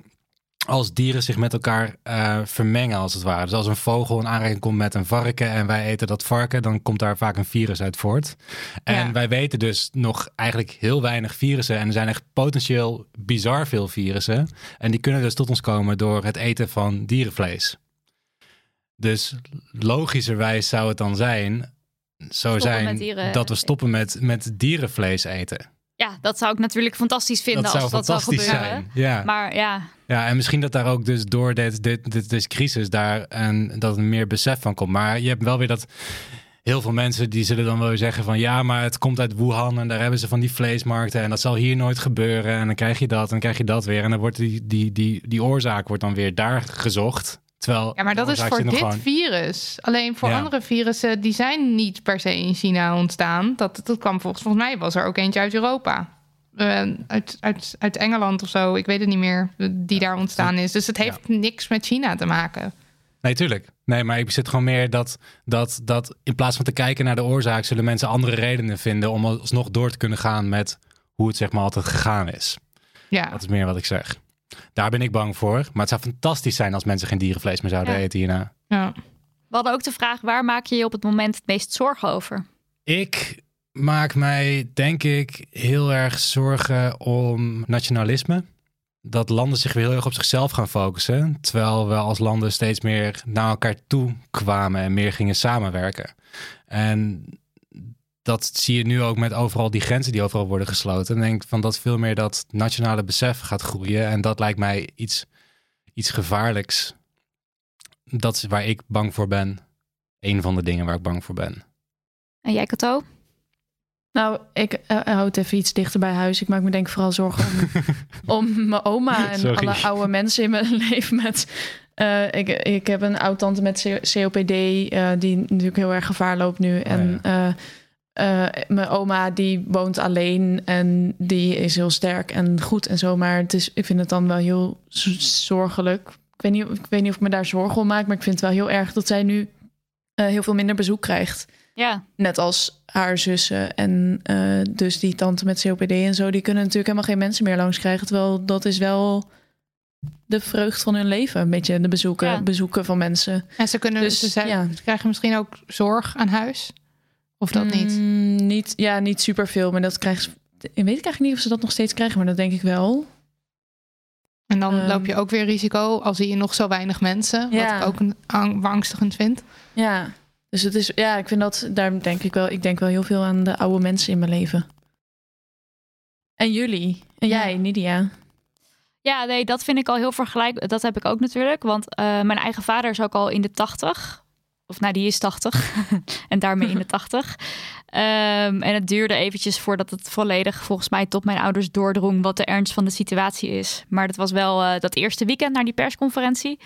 als dieren zich met elkaar eh, vermengen, als het ware. Dus als een vogel in aanraking komt met een varken en wij eten dat varken, dan komt daar vaak een virus uit voort. En Ja. wij weten dus nog eigenlijk heel weinig virussen. En er zijn echt potentieel bizar veel virussen. En die kunnen dus tot ons komen door het eten van dierenvlees. Dus logischerwijs zou het dan zijn, zo Stoppen zijn dat we stoppen met, met dierenvlees eten. Ja, dat zou ik natuurlijk fantastisch vinden dat als dat zou gebeuren. zijn. Ja. Maar ja, Ja, en misschien dat daar ook dus door dit, dit, dit, deze crisis daar en dat er meer besef van komt. Maar je hebt wel weer dat heel veel mensen die zullen dan wel zeggen van ja, maar het komt uit Wuhan en daar hebben ze van die vleesmarkten en dat zal hier nooit gebeuren. En dan krijg je dat en dan krijg je dat weer. En dan wordt die, die, die, die oorzaak wordt dan weer daar gezocht. Terwijl Ja, maar dat is voor dit gewoon- virus. Alleen voor Ja. andere virussen, die zijn niet per se in China ontstaan. Dat, dat kwam volgens, volgens mij was er ook eentje uit Europa. Eh, uit, uit, uit Engeland of zo, ik weet het niet meer, die daar ontstaan is. Dus het heeft niks met China te maken. Nee, tuurlijk. Nee, maar ik zit gewoon meer dat, dat, dat in plaats van te kijken naar de oorzaak, zullen mensen andere redenen vinden om alsnog door te kunnen gaan met hoe het zeg maar altijd gegaan is. Ja, Dat is meer wat ik zeg. Daar ben ik bang voor. Maar het zou fantastisch zijn als mensen geen dierenvlees meer zouden Ja. eten hierna. ja. we hadden ook de vraag: waar maak je je op het moment het meest zorgen over? Ik maak mij, denk ik, heel erg zorgen om nationalisme. Dat landen zich weer heel erg op zichzelf gaan focussen. Terwijl we als landen steeds meer naar elkaar toe kwamen en meer gingen samenwerken. En dat zie je nu ook met overal die grenzen die overal worden gesloten. En ik denk van dat veel meer dat nationale besef gaat groeien. En dat lijkt mij iets, iets gevaarlijks. Dat is waar ik bang voor ben. Een van de dingen waar ik bang voor ben. En jij, Kato? Nou, ik eh, hou het even iets dichter bij huis. Ik maak me denk ik vooral zorgen om, <laughs> om mijn oma en Sorry. alle oude mensen in mijn <laughs> leven. Met, eh, ik, ik heb een oud tante met COPD eh, die natuurlijk heel erg gevaar loopt nu. En eh, eh, mijn oma die woont alleen en die is heel sterk en goed en zo. Maar het is, ik vind het dan wel heel zorgelijk. Ik weet, niet, ik weet niet of ik me daar zorgen om maak, maar ik vind het wel heel erg dat zij nu eh, heel veel minder bezoek krijgt. Ja, Net als haar zussen en eh, dus die tante met COPD en zo, die kunnen natuurlijk helemaal geen mensen meer langs krijgen. Terwijl dat is wel de vreugd van hun leven, een beetje de bezoeken, Ja. bezoeken van mensen. En ze, kunnen, Dus, ze, zijn- ja. ze krijgen misschien ook zorg aan huis. Of dat niet? Mm, niet? Ja, niet superveel, maar dat krijgen ze. Ik weet eigenlijk niet of ze dat nog steeds krijgen, maar dat denk ik wel. En dan Ehm. loop je ook weer risico al zie je nog zo weinig mensen. Ja. Wat ik ook een ang- angstigend vind. Ja, dus het is, ja, ik vind dat, daar denk ik wel, ik denk wel heel veel aan de oude mensen in mijn leven. En jullie? En Ja. jij, Nidia? Ja, nee, dat vind ik al heel vergelijkbaar. Dat heb ik ook natuurlijk. Want eh, mijn eigen vader is ook al in de tachtig. Of nou, die is 80. <laughs> en daarmee in de <laughs> 80. Ehm, en het duurde eventjes voordat het volledig volgens mij tot mijn ouders doordrong wat de ernst van de situatie is. Maar dat was wel eh, dat eerste weekend naar die persconferentie.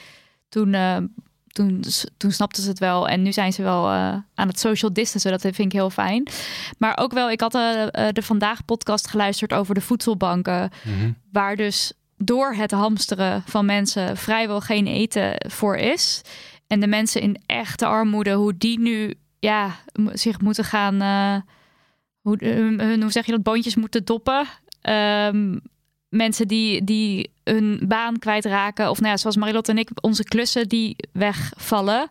Toen, eh, toen, toen snapten ze het wel. En nu zijn ze wel eh, aan het social distancen. Dat vind ik heel fijn. Maar ook wel, ik had de Vandaag podcast geluisterd over de voedselbanken waar dus door het hamsteren van mensen vrijwel geen eten voor is. En de mensen in echte armoede, hoe die nu ja, zich moeten gaan, eh, hoe, hun, hun- hoe zeg je dat, boontjes moeten doppen. Ehm, mensen die, die hun baan kwijtraken, of nou ja, zoals Marilotte en ik, onze klussen die wegvallen.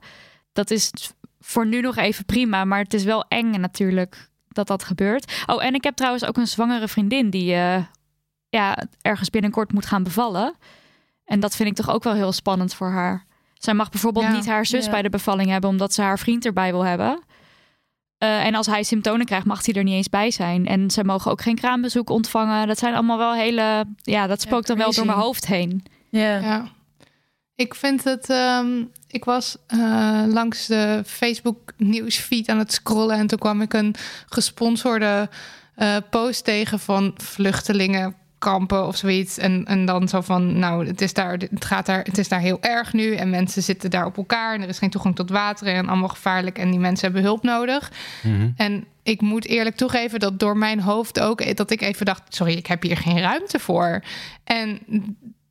Dat is voor nu nog even prima, maar het is wel eng natuurlijk dat dat gebeurt. Oh, en ik heb trouwens ook een zwangere vriendin die eh, ja, ergens binnenkort moet gaan bevallen. En dat vind ik toch ook wel heel spannend voor haar. Zij mag bijvoorbeeld Ja. niet haar zus Ja. bij de bevalling hebben, omdat ze haar vriend erbij wil hebben. Eh, en als hij symptomen krijgt, mag hij er niet eens bij zijn. En ze mogen ook geen kraambezoek ontvangen. Dat zijn allemaal wel hele. Ja, dat spookt dan wel door mijn hoofd heen. Ja. Ja. Ik vind het. ehm, ik was eh, langs de Facebook nieuwsfeed aan het scrollen en toen kwam ik een gesponsorde eh, post tegen van vluchtelingenkampen of zoiets. En, en dan zo van, nou, het is, daar, het, gaat daar, het is daar heel erg nu en mensen zitten daar op elkaar en er is geen toegang tot water en allemaal gevaarlijk en die mensen hebben hulp nodig. Mhm. En ik moet eerlijk toegeven dat door mijn hoofd ook dat ik even dacht: sorry, ik heb hier geen ruimte voor. En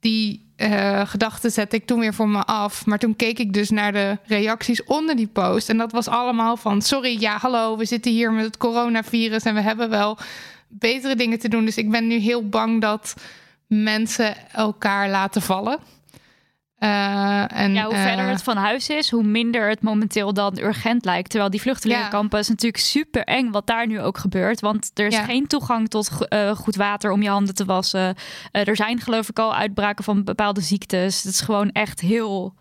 die eh gedachte zette ik toen weer voor me af. Maar toen keek ik dus naar de reacties onder die post. En dat was allemaal van: sorry, ja, hallo, we zitten hier met het coronavirus en we hebben wel betere dingen te doen. Dus ik ben nu heel bang dat mensen elkaar laten vallen. Eh, en, Ja, hoe eh, verder het van huis is, hoe minder het momenteel dan urgent lijkt. Terwijl die vluchtelingenkampen is natuurlijk super eng wat daar nu ook gebeurt. Want er is Ja. geen toegang tot eh, goed water om je handen te wassen. Eh, er zijn geloof ik al uitbraken van bepaalde ziektes. Het is gewoon echt heel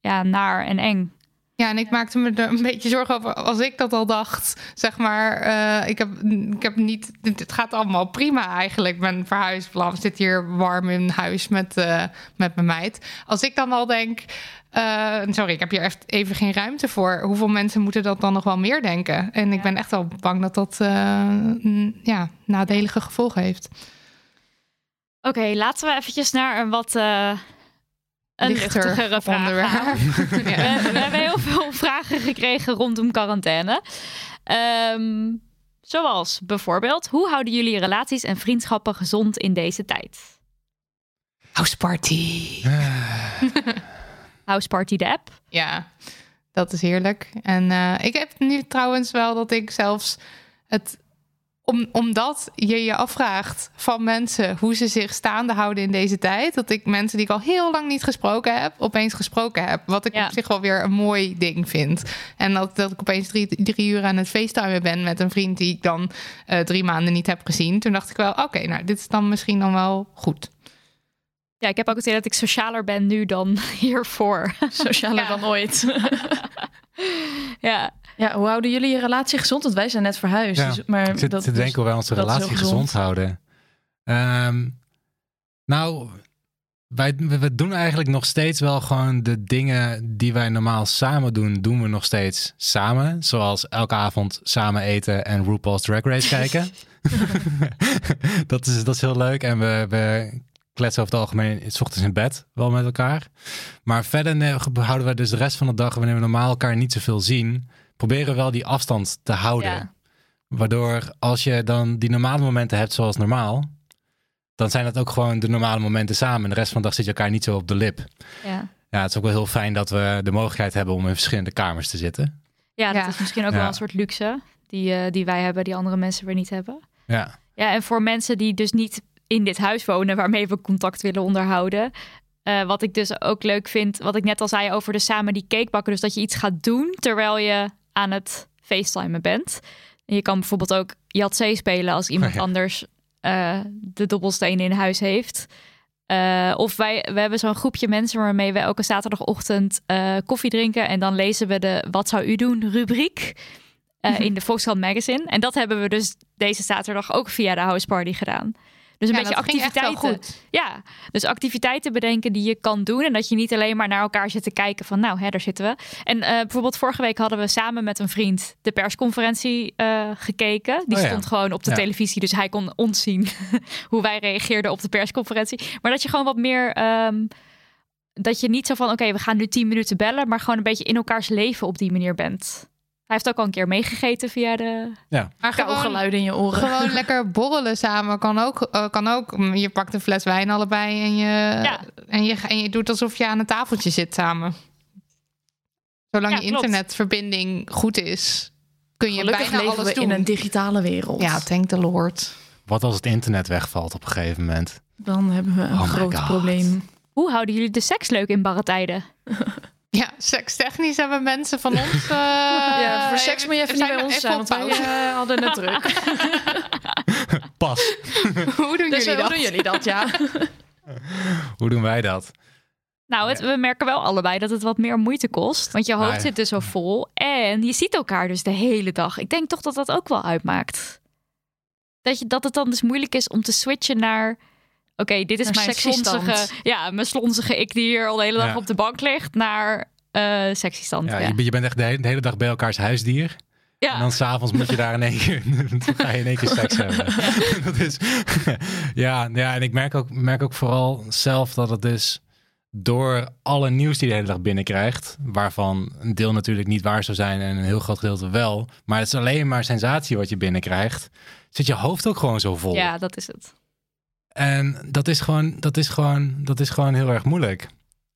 ja, naar en eng. Ja, en ik maakte me er een beetje zorgen over als ik dat al dacht. Zeg maar, eh, ik, heb, ik heb niet. Het gaat allemaal prima eigenlijk. Mijn verhuisplan zit hier warm in huis met, eh, met mijn meid. Als ik dan al denk. eh, sorry, ik heb hier echt even geen ruimte voor. Hoeveel mensen moeten dat dan nog wel meer denken? En ik ben echt wel bang dat dat n- ja, nadelige gevolgen heeft. Oké, laten we eventjes naar een wat een luchtigere vraag. <laughs> Ja. We, we hebben heel veel <laughs> vragen gekregen rondom quarantaine. Ehm, zoals bijvoorbeeld, hoe houden jullie relaties en vriendschappen gezond in deze tijd? House party. <laughs> House Party de app. Ja, dat is heerlijk. En eh, ik heb nu trouwens wel dat ik zelfs het. Om, omdat je je afvraagt van mensen hoe ze zich staande houden in deze tijd. Dat ik mensen die ik al heel lang niet gesproken heb, opeens gesproken heb. Wat ik Ja. op zich wel weer een mooi ding vind. En dat, dat ik opeens drie, drie uur aan het facetimen ben met een vriend die ik dan eh, drie maanden niet heb gezien. Toen dacht ik wel, oké, nou, dit is dan misschien dan wel goed. Ja, ik heb ook het idee dat ik socialer ben nu dan <laughs> hiervoor. <laughs> Socialer Ja. dan ooit. <laughs> ja. Ja, hoe houden jullie je relatie gezond? Want wij zijn net verhuisd. Ja, dus, maar Ik zit dat, te denken hoe wij onze relatie gezond. gezond. houden. Ehm, nou, wij, we, doen eigenlijk nog steeds wel gewoon de dingen die wij normaal samen doen, doen we nog steeds samen. Zoals elke avond samen eten en RuPaul's Drag Race kijken. <laughs> <laughs> dat, is, dat is heel leuk. En we, we kletsen over het algemeen s ochtends in bed wel met elkaar. Maar verder houden we dus de rest van de dag, wanneer we normaal elkaar niet zoveel zien, proberen we wel die afstand te houden. Ja. Waardoor als je dan die normale momenten hebt zoals normaal, dan zijn dat ook gewoon de normale momenten samen. En de rest van de dag zit je elkaar niet zo op de lip. Ja. Ja, het is ook wel heel fijn dat we de mogelijkheid hebben om in verschillende kamers te zitten. ja, dat Ja. is misschien ook Ja. wel een soort luxe die, eh, die wij hebben, die andere mensen weer niet hebben. Ja, Ja, en voor mensen die dus niet in dit huis wonen, waarmee we contact willen onderhouden. eh, wat ik dus ook leuk vind, wat ik net al zei over de samen die cake bakken. Dus dat je iets gaat doen terwijl je aan het facetimen bent. En je kan bijvoorbeeld ook Yatzee spelen als iemand Oh <laughs> ja. anders eh, de dobbelstenen in huis heeft. Eh, of wij, we hebben zo'n groepje mensen waarmee we elke zaterdagochtend eh, koffie drinken. En dan lezen we de Wat zou u doen rubriek eh, in de Volkskrant Magazine. En dat hebben we dus deze zaterdag ook via de House Party gedaan. Dus een Ja, beetje dat ging echt wel activiteiten. goed. Ja, dus activiteiten bedenken die je kan doen. En dat je niet alleen maar naar elkaar zit te kijken van nou, hè, daar zitten we. En eh, bijvoorbeeld vorige week hadden we samen met een vriend de persconferentie eh, gekeken. Die Oh ja. stond gewoon op de Ja. televisie, dus hij kon ons zien <laughs> hoe wij reageerden op de persconferentie. Maar dat je gewoon wat meer... ehm, dat je niet zo van, oké, we gaan nu tien minuten bellen, maar gewoon een beetje in elkaars leven op die manier bent. Hij heeft ook al een keer meegegeten via de. Maar Koude gewoon, geluiden in je oren. gewoon <laughs> lekker borrelen samen kan ook, eh, kan ook. Je pakt een fles wijn allebei en je, Ja. en je, en je doet alsof je aan een tafeltje zit samen. Zolang Ja, je klopt. internetverbinding goed is, kun je Gelukkig bijna leven alles we doen. in een digitale wereld. Ja, thank the Lord. wat als het internet wegvalt op een gegeven moment? Dan hebben we een Oh groot probleem. Hoe houden jullie de seks leuk in barre tijden? <laughs> Ja, sekstechnisch hebben mensen van ons... <laughs> eh, ja, voor seks moet je even niet bij ons zijn, op want wij eh, hadden het druk. <laughs> Pas. <laughs> Hoe doen Dus jullie hoe dat? doen jullie dat, ja? Hoe doen wij dat? Nou, het, Ja. we merken wel allebei dat het wat meer moeite kost. Want je hoofd Maar- zit dus zo vol. En je ziet elkaar dus de hele dag. Ik denk toch dat dat ook wel uitmaakt. Dat, je, dat het dan dus moeilijk is om te switchen naar... Oké, dit is Naar mijn stand. slonzige... Ja, mijn slonzige ik die hier al de hele dag Ja. op de bank ligt... naar eh sexy stand. Ja, Ja, Je, bent- je bent echt de hele, de hele dag bij elkaars huisdier. Ja. En dan s'avonds moet je daar in één keer, <laughs> dan ga je in één keer <laughs> seks hebben. <laughs> dat is, ja, ja, en ik merk ook, merk ook vooral zelf dat het dus door alle nieuws die je de hele dag binnenkrijgt, waarvan een deel natuurlijk niet waar zou zijn en een heel groot gedeelte wel, maar het is alleen maar sensatie wat je binnenkrijgt, zit je hoofd ook gewoon zo vol. ja, dat is het. En dat is gewoon, dat is gewoon, dat is gewoon heel erg moeilijk.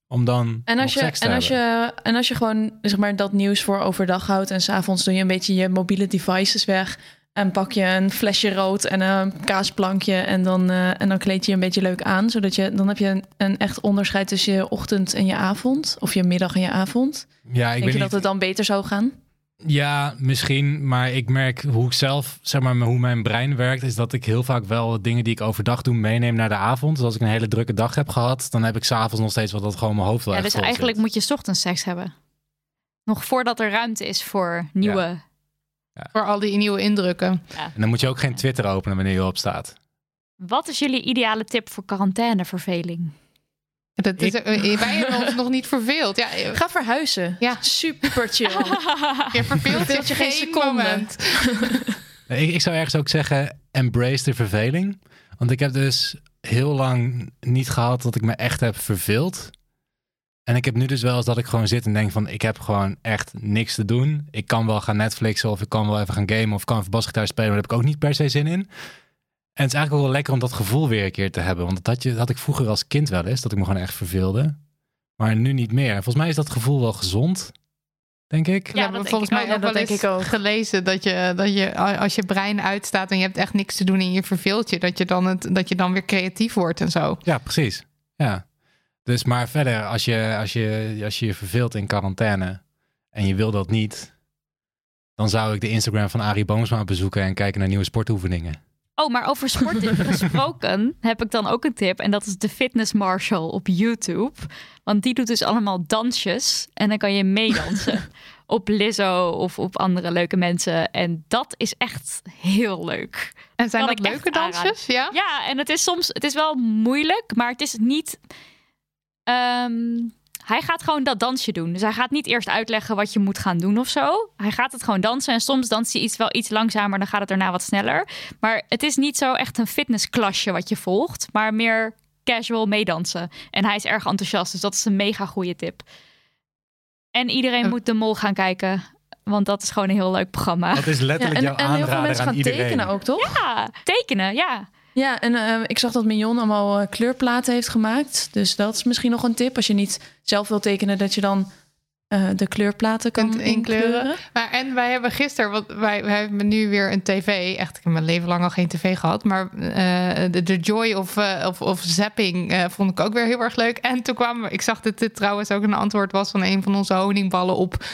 Om dan En als, je, seks te en, als je, en als je gewoon zeg maar, dat nieuws voor overdag houdt en s'avonds doe je een beetje je mobiele devices weg en pak je een flesje rood en een kaasplankje en dan, eh, en dan kleed je je een beetje leuk aan, zodat je dan heb je een, een echt onderscheid tussen je ochtend en je avond of je middag en je avond. Ja, ik Denk weet je niet. dat het dan beter zou gaan? Ja, misschien. Maar ik merk hoe ik zelf, zeg maar, hoe mijn brein werkt, is dat ik heel vaak wel dingen die ik overdag doe meeneem naar de avond. Dus als ik een hele drukke dag heb gehad, dan heb ik s'avonds nog steeds wat dat gewoon mijn hoofd wel Ja, dus eigenlijk zit. moet je 's ochtends seks hebben. Nog voordat er ruimte is voor nieuwe... Voor al die nieuwe indrukken. En dan moet je ook geen Twitter openen wanneer je opstaat. Wat is jullie ideale tip voor quarantaineverveling? Dat is, eh, wij hebben ons nog niet verveeld. Ja, je Ga verhuizen. Ja. Super chill. <laughs> je verveelt je geen seconde. moment. <laughs> Ik, ik zou ergens ook zeggen, embrace de verveling. Want ik heb dus heel lang niet gehad dat ik me echt heb verveeld. En ik heb nu dus wel eens dat ik gewoon zit en denk van... ik heb gewoon echt niks te doen. Ik kan wel gaan Netflixen of ik kan wel even gaan gamen... of ik kan even basgitaar spelen, maar daar heb ik ook niet per se zin in. En het is eigenlijk ook wel lekker om dat gevoel weer een keer te hebben. Want dat had, je, dat had ik vroeger als kind wel eens, dat ik me gewoon echt verveelde. Maar nu niet meer. En volgens mij is dat gevoel wel gezond, denk ik. Ja, dat volgens mij ook. dat wel denk ik ook. gelezen dat je, dat je als je brein uitstaat en je hebt echt niks te doen en je verveelt je, dat je dan, het, dat je dan weer creatief wordt en zo. Ja, precies. Ja. Dus maar verder, als je als je, als je, je verveelt in quarantaine en je wil dat niet, dan zou ik de Instagram van Arie Boomsma bezoeken en kijken naar nieuwe sportoefeningen. Oh, maar over sport <laughs> gesproken heb ik dan ook een tip. En dat is de Fitness Marshal op YouTube. Want die doet dus allemaal dansjes. En dan kan je meedansen <laughs> op Lizzo of op andere leuke mensen. En dat is echt heel leuk. En zijn Kan dat leuke dansjes? Ja? Ja, en het is soms, het is wel moeilijk, maar het is niet. ehm, hij gaat gewoon dat dansje doen. Dus hij gaat niet eerst uitleggen wat je moet gaan doen of zo. Hij gaat het gewoon dansen. En soms danst hij iets wel iets langzamer, dan gaat het daarna wat sneller. Maar het is niet zo echt een fitnessklasje wat je volgt, maar meer casual meedansen. En hij is erg enthousiast, dus dat is een mega goede tip. En iedereen moet de mol gaan kijken, want dat is gewoon een heel leuk programma. Dat is Ja, letterlijk en, jouw en heel veel aanrader mensen aan gaan iedereen. tekenen ook, toch? Ja, tekenen, ja. Ja, en eh, ik zag dat Mignon allemaal eh, kleurplaten heeft gemaakt. Dus dat is misschien nog een tip. Als je niet zelf wil tekenen, dat je dan eh, de kleurplaten kan Kunt inkleuren. inkleuren. Maar, en wij hebben gisteren, want wij, wij hebben nu weer een tv. Echt, ik heb mijn leven lang al geen tv gehad. Maar eh, de, de joy of, eh, of, of zapping vond ik ook weer heel erg leuk. En toen kwam, ik zag dat dit trouwens ook een antwoord was van een van onze honingballen op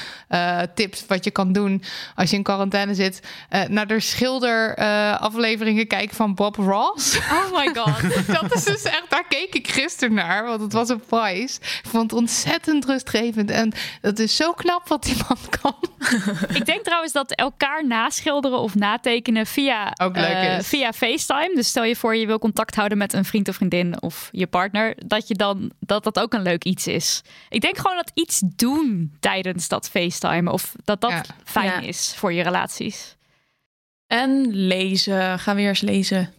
tips wat je kan doen als je in quarantaine zit. Naar de schilder afleveringen kijken van Bob Ross. Oh my god. <laughs> dat is dus echt, daar keek ik gisteren naar, want het was een prijs. Ik vond het ontzettend rustgevend. En dat is zo knap wat die man kan. <laughs> Ik denk trouwens dat elkaar naschilderen of natekenen via, Ook leuk eh, is. via FaceTime. Dus stel je voor je wil contact houden met een vriend of vriendin of je partner, dat je dan dat dat ook een leuk iets is. Ik denk gewoon dat iets doen tijdens dat FaceTime of dat dat Ja. fijn Ja. is voor je relaties. En lezen. Ga weer eens lezen.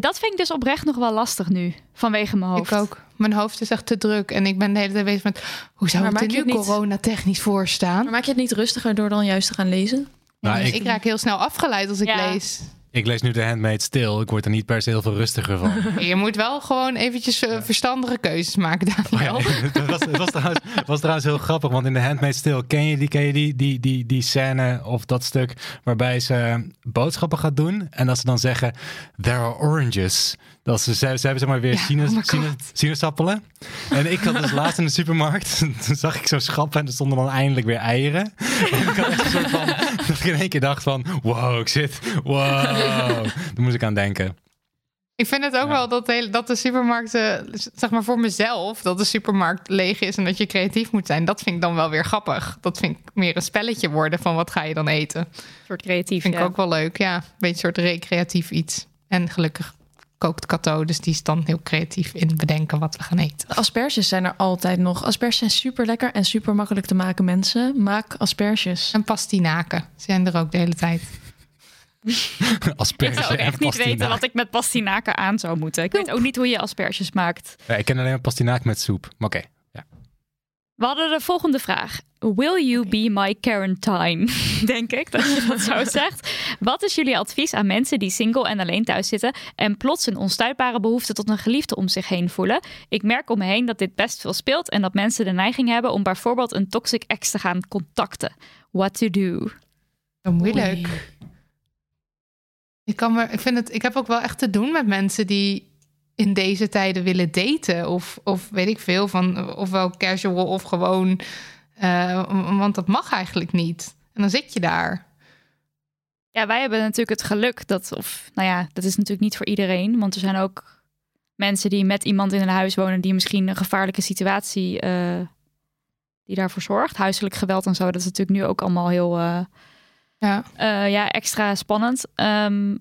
Dat vind ik dus oprecht nog wel lastig nu vanwege mijn hoofd. Ik ook. Mijn hoofd is echt te druk. En ik ben de hele tijd bezig met... hoe zou Maar het er nu niet- coronatechnisch voor staan? Maar maak je het niet rustiger door dan juist te gaan lezen? Nou, ik, ik- raak heel snel afgeleid als ik Ja. lees. Ik lees nu de Handmaid stil. Ik word er niet per se heel veel rustiger van. <laughs> Je moet wel gewoon eventjes eh, verstandige keuzes maken, Daniel. Oh ja, het, was, het, was trouwens, was trouwens heel grappig, want in de Handmaid Stil ken je die, ken je die, die, die, die scène of dat stuk waarbij ze boodschappen gaat doen en dat ze dan zeggen, there are oranges. Dat ze, ze, ze hebben zeg maar weer Ja, oh sinaasappelen. En ik had dus <laughs> laatst in de supermarkt, <laughs> toen zag ik zo'n schap en er stonden dan eindelijk weer eieren. En ik had echt een soort van, ik in één keer dacht van, wow, ik zit, wow. <laughs> Daar moest ik aan denken. Ik vind het ook Ja. wel dat, de hele- dat de supermarkten, zeg maar voor mezelf, dat de supermarkt leeg is en dat je creatief moet zijn. Dat vind ik dan wel weer grappig. Dat vind ik meer een spelletje worden van wat ga je dan eten. Een soort creatief. Vind ik ook wel leuk. Ja, een beetje een soort recreatief iets. En gelukkig kookt Cato, dus die is dan heel creatief in bedenken wat we gaan eten. Asperges zijn er altijd nog. Asperges zijn super lekker en super makkelijk te maken, mensen. Maak asperges. En pastinaken zijn er ook de hele tijd. <laughs> Asperges Ik zou ook echt niet weten wat ik met pastinaken aan zou moeten. Ik weet ook niet hoe je asperges maakt. Ja, ik ken alleen maar pastinaak met soep. Maar oké. We hadden de volgende vraag. Will you be my quarantine? <laughs> Denk ik dat je dat zo <laughs> zegt. Wat is jullie advies aan mensen die single en alleen thuis zitten en plots een onstuitbare behoefte tot een geliefde om zich heen voelen? Ik merk om me heen dat dit best veel speelt en dat mensen de neiging hebben om bijvoorbeeld een toxic ex te gaan contacten. What to do? Moeilijk. Ik, kan me, ik, vind het, ik heb ook wel echt te doen met mensen die in deze tijden willen daten. Of, of weet ik veel, van ofwel casual of gewoon. eh, want dat mag eigenlijk niet. En dan zit je daar. Ja, wij hebben natuurlijk het geluk dat, of nou ja, dat is natuurlijk niet voor iedereen, want er zijn ook mensen die met iemand in een huis wonen die misschien een gevaarlijke situatie eh, die daarvoor zorgt. Huiselijk geweld en zo, dat is natuurlijk nu ook allemaal heel eh, Ja. ja, extra spannend. Ehm,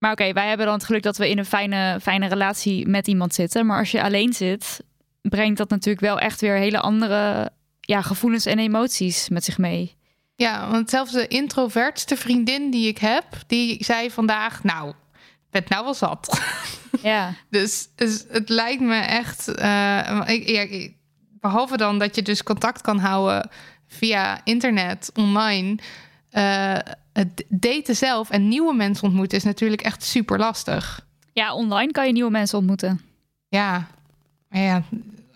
maar oké, wij hebben dan het geluk dat we in een fijne, fijne relatie met iemand zitten. Maar als je alleen zit, brengt dat natuurlijk wel echt weer hele andere ja, gevoelens en emoties met zich mee. ja, want zelfs de introvertste vriendin die ik heb, die zei vandaag: Nou, ik ben nou wel zat. <laughs> Ja. Dus, dus het lijkt me echt. eh, ik, ja, behalve dan dat je dus contact kan houden via internet, online. eh, het daten zelf en nieuwe mensen ontmoeten is natuurlijk echt super lastig. ja, online kan je nieuwe mensen ontmoeten. Ja, maar ja,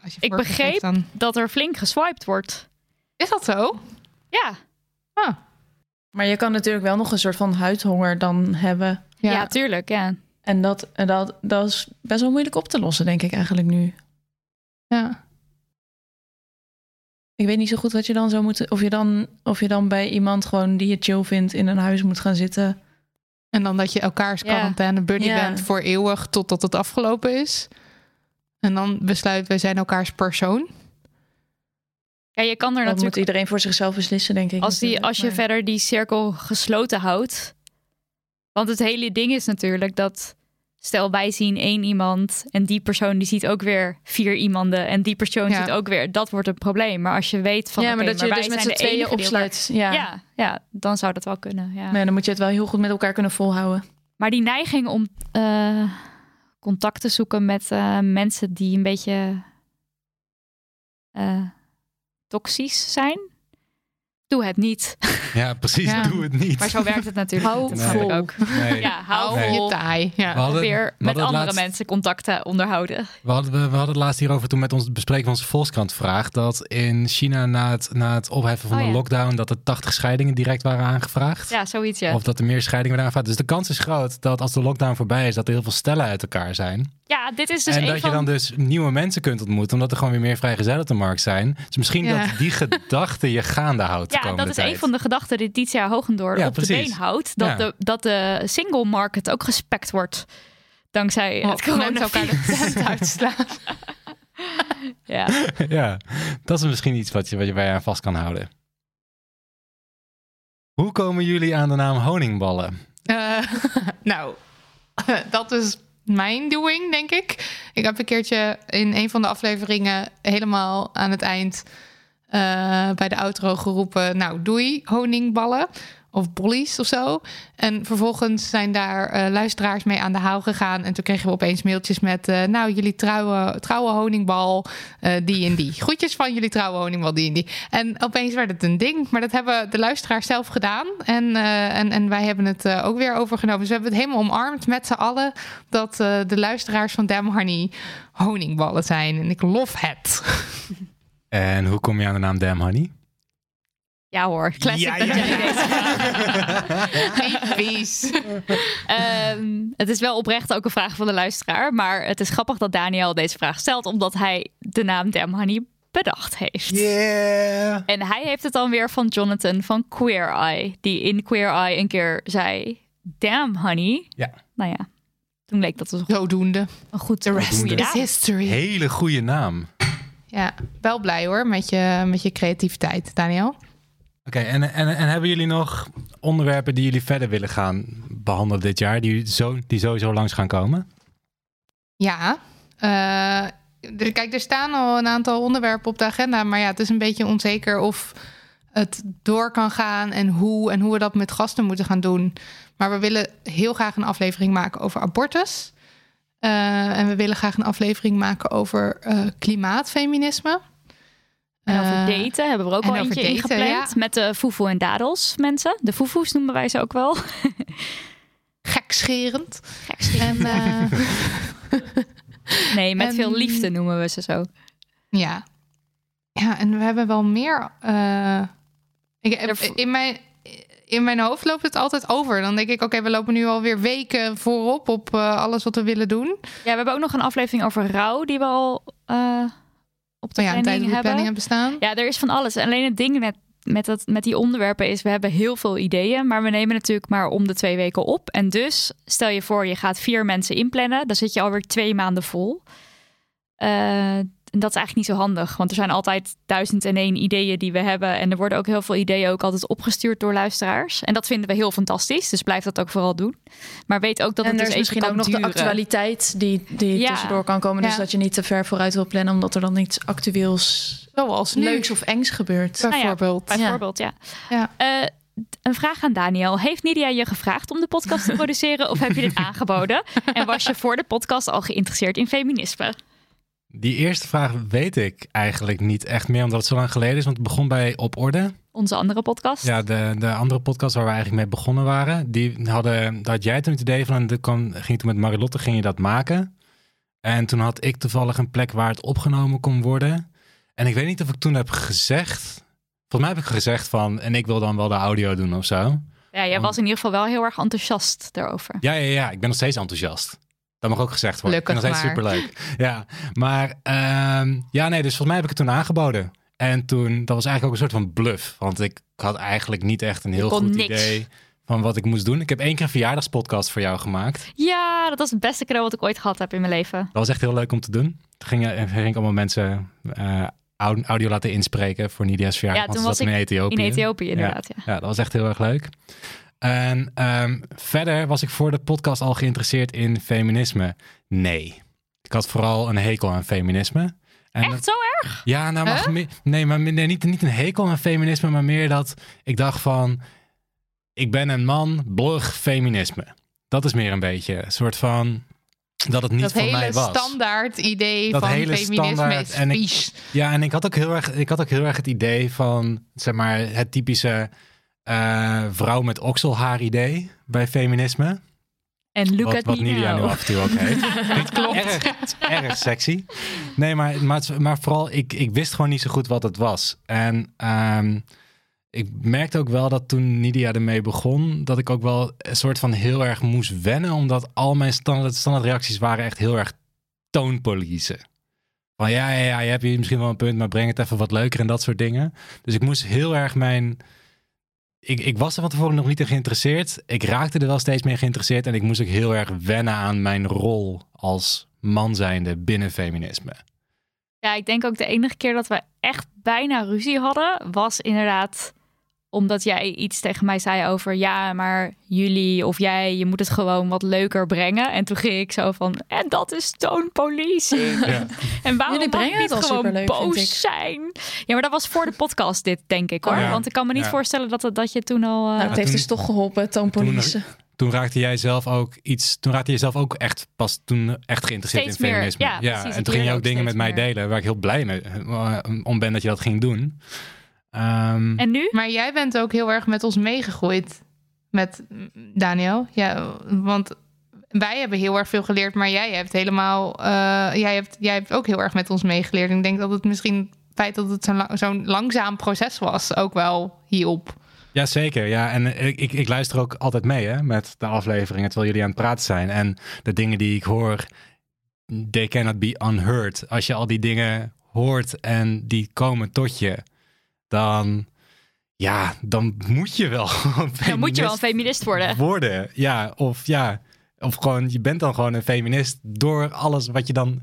als je Ik begreep- dan dat er flink geswiped wordt. is dat zo? Ja, Ah, Maar je kan natuurlijk wel nog een soort van huidhonger dan hebben. ja. ja. tuurlijk. Ja. En dat, en dat, dat is best wel moeilijk op te lossen, denk ik eigenlijk nu. ja. Ik weet niet zo goed wat je dan zou moeten. Of je dan, of je dan bij iemand gewoon die je chill vindt in een huis moet gaan zitten. En dan dat je elkaars Ja. quarantaine buddy Ja. bent voor eeuwig totdat het afgelopen is. En dan besluit wij zijn elkaars persoon. ja, je kan er Dat moet natuurlijk, iedereen voor zichzelf beslissen, denk ik. als, die, natuurlijk, als je maar- verder die cirkel gesloten houdt. Want het hele ding is natuurlijk dat, stel wij zien één iemand en die persoon die ziet ook weer vier iemanden en die persoon Ja. ziet ook weer, dat wordt een probleem. Maar als je weet van, ja, maar dat je dus met z'n tweeën opsluit. Ja. Ja, ja, dan zou dat wel kunnen. Ja. Maar dan moet je het wel heel goed met elkaar kunnen volhouden. Maar die neiging om eh, contact te zoeken met eh, mensen die een beetje eh toxisch zijn, doe het niet. <laughs> Ja, precies. Ja. Doe het niet. Maar zo werkt het natuurlijk. Hou ik vol. ook. Nee. Ja, hou je taai. Ja. We hadden, Weer we met andere laatst- mensen contacten onderhouden. We hadden, we, we hadden het laatst hierover toen met ons bespreken van onze Volkskrant vraag. Dat in China na het, na het opheffen van Oh de ja. lockdown... dat er 80 scheidingen direct waren aangevraagd. Ja, zoiets ja. Of dat er meer scheidingen werden aangevraagd. Dus de kans is groot dat als de lockdown voorbij is... dat er heel veel stellen uit elkaar zijn. Ja, dit is dus en een dat van... je dan dus nieuwe mensen kunt ontmoeten... omdat er gewoon weer meer vrijgezellen op de markt zijn. Dus misschien Ja. dat die <laughs> gedachte je gaande houdt de Ja, dat is tijd. een van de gedachten die Titia Hoogendoor Ja, op de been houdt. Dat, Ja. de, dat de single market ook gespekt wordt. Dankzij het Oh, mensen elkaar de tent <laughs> uitslaan. Ja. <laughs> ja, dat is misschien iets wat je, wat je bij je aan vast kan houden. Hoe komen jullie aan de naam honingballen? Eh, <laughs> nou, dat is mijn doing, denk ik. Ik heb een keertje in een van de afleveringen helemaal aan het eind eh, bij de outro geroepen: Nou, doei, honingballen. Of bollies of zo. En vervolgens zijn daar eh, luisteraars mee aan de haal gegaan. En toen kregen we opeens mailtjes met... eh, nou, jullie trouwe, trouwe honingbal, die en die. Groetjes van jullie trouwe honingbal, die en die. En opeens werd het een ding. Maar dat hebben de luisteraars zelf gedaan. En, en, en wij hebben het ook weer overgenomen. Dus we hebben het helemaal omarmd met z'n allen... dat de luisteraars van Damn Honey honingballen zijn. En ik lof het. <laughs> En hoe kom je aan de naam Damn Honey? Ja hoor, classic Ja, ja, jij ja. <laughs> Ehm, het is wel oprecht ook een vraag van de luisteraar. Maar het is grappig dat Daniel deze vraag stelt, omdat hij de naam Damn Honey bedacht heeft. Yeah! En hij heeft het dan weer van Jonathan van Queer Eye, die in Queer Eye een keer zei: Damn Honey. Ja. Nou ja, Toen leek dat een, Zodoende. een goed The rest is history. Hele goede naam. Ja, wel blij hoor met je, met je creativiteit, Daniel. Oké, en, en, en hebben jullie nog onderwerpen die jullie verder willen gaan behandelen dit jaar, die, zo, die sowieso langs gaan komen? Ja, eh, kijk, er staan al een aantal onderwerpen op de agenda, maar ja, het is een beetje onzeker of het door kan gaan en hoe en hoe we dat met gasten moeten gaan doen. Maar we willen heel graag een aflevering maken over abortus. Eh, en we willen graag een aflevering maken over eh, klimaatfeminisme. En over Eh, daten hebben we er ook al eentje daten, ingepland. ja. Met de foefoe en dadels mensen. De foefoes noemen wij ze ook wel. <laughs> gekscherend. Gekscherend. En <laughs> Nee, met en- veel liefde noemen we ze zo. Ja. Ja, en we hebben wel meer. ik, in, mijn, in mijn hoofd loopt het altijd over. Dan denk ik, oké, we lopen nu alweer weken voorop op eh, alles wat we willen doen. Ja, we hebben ook nog een aflevering over rouw die we al eh, op de Maar ja, planning de hebben. planning hebben staan. Ja, er is van alles. Alleen het ding met, met, dat, met die onderwerpen is, we hebben heel veel ideeën, maar we nemen natuurlijk maar om de twee weken op. En dus, stel je voor, je gaat vier mensen inplannen, dan zit je alweer twee maanden vol. Eh, en dat is eigenlijk niet zo handig, want er zijn altijd duizend en één ideeën die we hebben. En er worden ook heel veel ideeën ook altijd opgestuurd door luisteraars. En dat vinden we heel fantastisch, dus blijf dat ook vooral doen. Maar weet ook dat en het er dus is misschien kan ook nog de actualiteit die, die Ja. tussendoor kan komen. Dus Ja. dat je niet te ver vooruit wil plannen, omdat er dan iets actueels Zoals nu. leuks of engs gebeurt. Nou ja, bijvoorbeeld. Bijvoorbeeld, ja. Ja. Eh, een vraag aan Daniel. Heeft Nidia je gevraagd om de podcast te produceren of heb je dit <laughs> aangeboden? En was je voor de podcast al geïnteresseerd in feminisme? Die eerste vraag weet ik eigenlijk niet echt meer, omdat het zo lang geleden is. Want het begon bij Op Orde. Onze andere podcast. Ja, de, de andere podcast waar we eigenlijk mee begonnen waren. Die hadden, daar had jij toen het idee van, en kwam, ging toen met Marilotte ging je dat maken. En toen had ik toevallig een plek waar het opgenomen kon worden. En ik weet niet of ik toen heb gezegd, volgens mij heb ik gezegd van, en ik wil dan wel de audio doen of zo. Ja, jij was in ieder geval wel heel erg enthousiast daarover. Ja, ja, ja, ik ben nog steeds enthousiast. Dat mag ook gezegd worden. ik het nog steeds maar. superleuk. Ja, maar ehm, ja, nee, dus volgens mij heb ik het toen aangeboden. En toen, dat was eigenlijk ook een soort van bluff. Want ik had eigenlijk niet echt een heel goed niks. idee van wat ik moest doen. Ik heb één keer een verjaardagspodcast voor jou gemaakt. Ja, dat was het beste cadeau wat ik ooit gehad heb in mijn leven. Dat was echt heel leuk om te doen. Toen ging, ging ik allemaal mensen eh, au- audio laten inspreken voor Nidia's verjaardag. Ja, toen was zat in Ethiopië. In Ethiopië inderdaad, ja. Ja, dat was echt heel erg leuk. En ehm, verder was ik voor de podcast al geïnteresseerd in feminisme. Nee. Ik had vooral een hekel aan feminisme. En Echt dat- zo erg? ja, nou, Huh? nee, maar nee, niet, niet een hekel aan feminisme, maar meer dat ik dacht van, ik ben een man, blog feminisme. Dat is meer een beetje een soort van, dat het niet dat voor mij was. standaard idee Dat van hele feminisme standaard. is En ik- vies. Ja, en ik had ook heel erg, ik had ook heel erg het idee van, zeg maar, het typische eh, vrouw met okselhaar idee bij feminisme. En look wat at wat Nidia nu af en toe ook <laughs> heeft. klopt. Erg, erg sexy. Nee, maar, maar, maar vooral, ik, ik wist gewoon niet zo goed wat het was. En ehm, ik merkte ook wel dat toen Nidia ermee begon, dat ik ook wel een soort van heel erg moest wennen, omdat al mijn standaard, standaard reacties waren echt heel erg toonpolice. Van ja, ja, ja, je hebt hier misschien wel een punt, maar breng het even wat leuker en dat soort dingen. Dus ik moest heel erg mijn. Ik, ik was er van tevoren nog niet in geïnteresseerd. Ik raakte er wel steeds meer geïnteresseerd. En ik moest ook heel erg wennen aan mijn rol als man zijnde binnen feminisme. Ja, ik denk ook de enige keer dat we echt bijna ruzie hadden, was inderdaad omdat jij iets tegen mij zei over ja, maar jullie of jij, je moet het gewoon wat leuker brengen. En toen ging ik zo van, en dat is toonpolicing. Ja. <laughs> En waarom Jullie mag brengen ik niet het gewoon superleuk, vind boos ik. zijn? Ja, maar dat was voor de podcast dit, denk ik hoor. Ja. Want ik kan me niet Ja. voorstellen dat, het- dat je toen al... eh, Nou, het heeft toen- dus toch geholpen, toonpolice. Toen raakte jij zelf ook iets. Toen raakte je zelf ook echt pas toen echt geïnteresseerd Steeds in meer, feminisme. ja, precies. en toen ging je ook dingen met mij meer. delen, waar ik heel blij mee, om ben dat je dat ging doen. Ehm, En nu? Maar jij bent ook heel erg met ons meegegroeid. Met Daniel. Ja, want wij hebben heel erg veel geleerd, maar jij hebt helemaal. eh, jij, hebt, jij hebt ook heel erg met ons meegeleerd. En ik denk dat het misschien het feit dat het zo'n la- zo'n langzaam proces was, ook wel hielp. Ja, zeker. Ja, en ik, ik, ik luister ook altijd mee hè, met de afleveringen terwijl jullie aan het praten zijn. En de dingen die ik hoor, they cannot be unheard. Als je al die dingen hoort en die komen tot je, dan, ja, dan moet je wel <laughs> Dan moet je wel een feminist worden. worden. Ja, of ja, Of gewoon, je bent dan gewoon een feminist door alles wat je dan,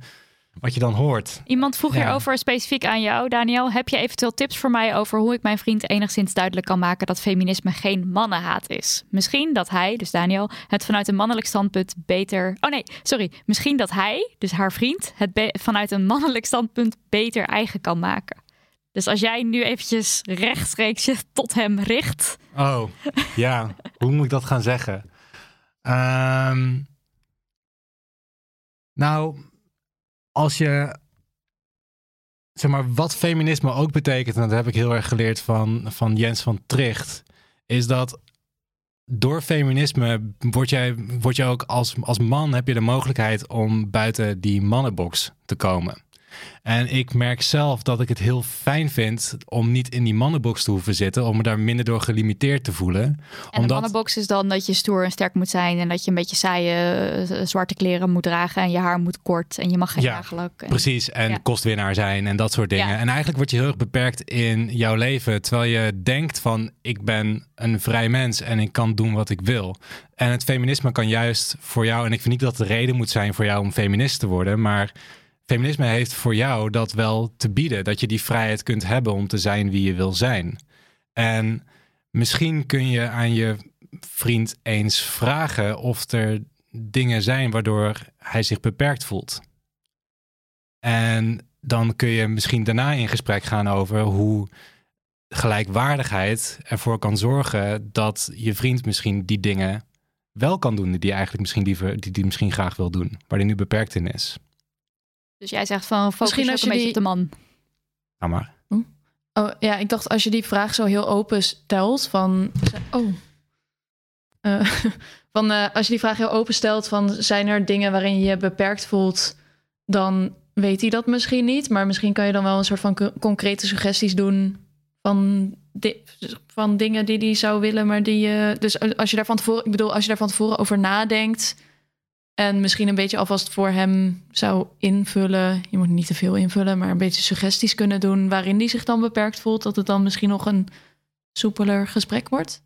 wat je dan hoort. Iemand vroeg Ja. hierover specifiek aan jou, Daniel. Heb je eventueel tips voor mij over hoe ik mijn vriend enigszins duidelijk kan maken dat feminisme geen mannenhaat is? Misschien dat hij, dus Daniel, het vanuit een mannelijk standpunt beter. Oh nee, sorry. Misschien dat hij, dus haar vriend, het vanuit een mannelijk standpunt beter eigen kan maken. Dus als jij nu eventjes rechtstreeks je tot hem richt. Oh, ja. <laughs> Hoe moet ik dat gaan zeggen? Ehm, nou, als je. Zeg maar, wat feminisme ook betekent, en dat heb ik heel erg geleerd van, van Jens van Tricht, is dat door feminisme word jij, word je ook als, als man heb je de mogelijkheid om buiten die mannenbox te komen. En ik merk zelf dat ik het heel fijn vind om niet in die mannenbox te hoeven zitten, om me daar minder door gelimiteerd te voelen. En de Omdat- mannenbox is dan dat je stoer en sterk moet zijn. En dat je een beetje saaie eh, zwarte kleren moet dragen. En je haar moet kort. En je mag geen Ja, nagelak. En- Precies, en Ja. kostwinnaar zijn en dat soort dingen. Ja. En eigenlijk word je heel erg beperkt in jouw leven, terwijl je denkt van ik ben een vrij mens en ik kan doen wat ik wil. En het feminisme kan juist voor jou, en ik vind niet dat de reden moet zijn voor jou om feminist te worden, maar feminisme heeft voor jou dat wel te bieden, dat je die vrijheid kunt hebben om te zijn wie je wil zijn. En misschien kun je aan je vriend eens vragen of er dingen zijn waardoor hij zich beperkt voelt. En dan kun je misschien daarna in gesprek gaan over hoe gelijkwaardigheid ervoor kan zorgen dat je vriend misschien die dingen wel kan doen die hij eigenlijk misschien liever, die, die misschien graag wil doen, waar hij nu beperkt in is. Dus jij zegt van focus Misschien ook als een je beetje op de man. Nou maar. Oh ja, ik dacht als je die vraag zo heel open stelt van. Oh. Eh, <laughs> van eh, als je die vraag heel open stelt van zijn er dingen waarin je je beperkt voelt, dan weet hij dat misschien niet. Maar misschien kan je dan wel een soort van co- concrete suggesties doen van, di- van dingen die hij zou willen, maar die je. Dus als je daar van tevoren, ik bedoel, als je daar van tevoren over nadenkt. En misschien een beetje alvast voor hem zou invullen. Je moet niet te veel invullen, maar een beetje suggesties kunnen doen waarin hij zich dan beperkt voelt. Dat het dan misschien nog een soepeler gesprek wordt.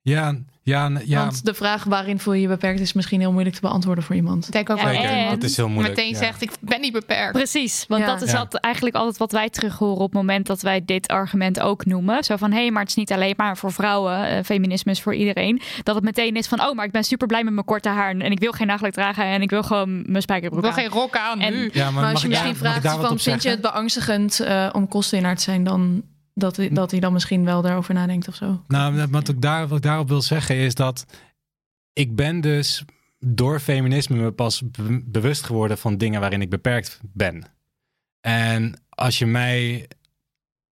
Ja, ja, ja. Want de vraag waarin voel je je beperkt is misschien heel moeilijk te beantwoorden voor iemand. Ik denk ook Ja, wel zeker. en- Dat is heel moeilijk. meteen ja. zegt, ik ben niet beperkt. Precies, want Ja. dat is Ja. altijd, eigenlijk altijd wat wij terug horen op het moment dat wij dit argument ook noemen. Zo van, hé, hey, maar het is niet alleen maar voor vrouwen, eh, feminisme is voor iedereen. Dat het meteen is van, oh, maar ik ben super blij met mijn korte haar en ik wil geen nagelak dragen en ik wil gewoon mijn Ik spijkerbroek wil aan. geen rok aan En- nu. Ja, Maar, mag als je ik daar- misschien ik vraagt van vind je het beangstigend eh, om kostwinnaar te zijn, dan dat, hij- dat hij dan misschien wel daarover nadenkt of zo. Nou, wat ik, daar, wat ik daarop wil zeggen is dat ik ben dus door feminisme me pas be- bewust geworden van dingen waarin ik beperkt ben. En als je mij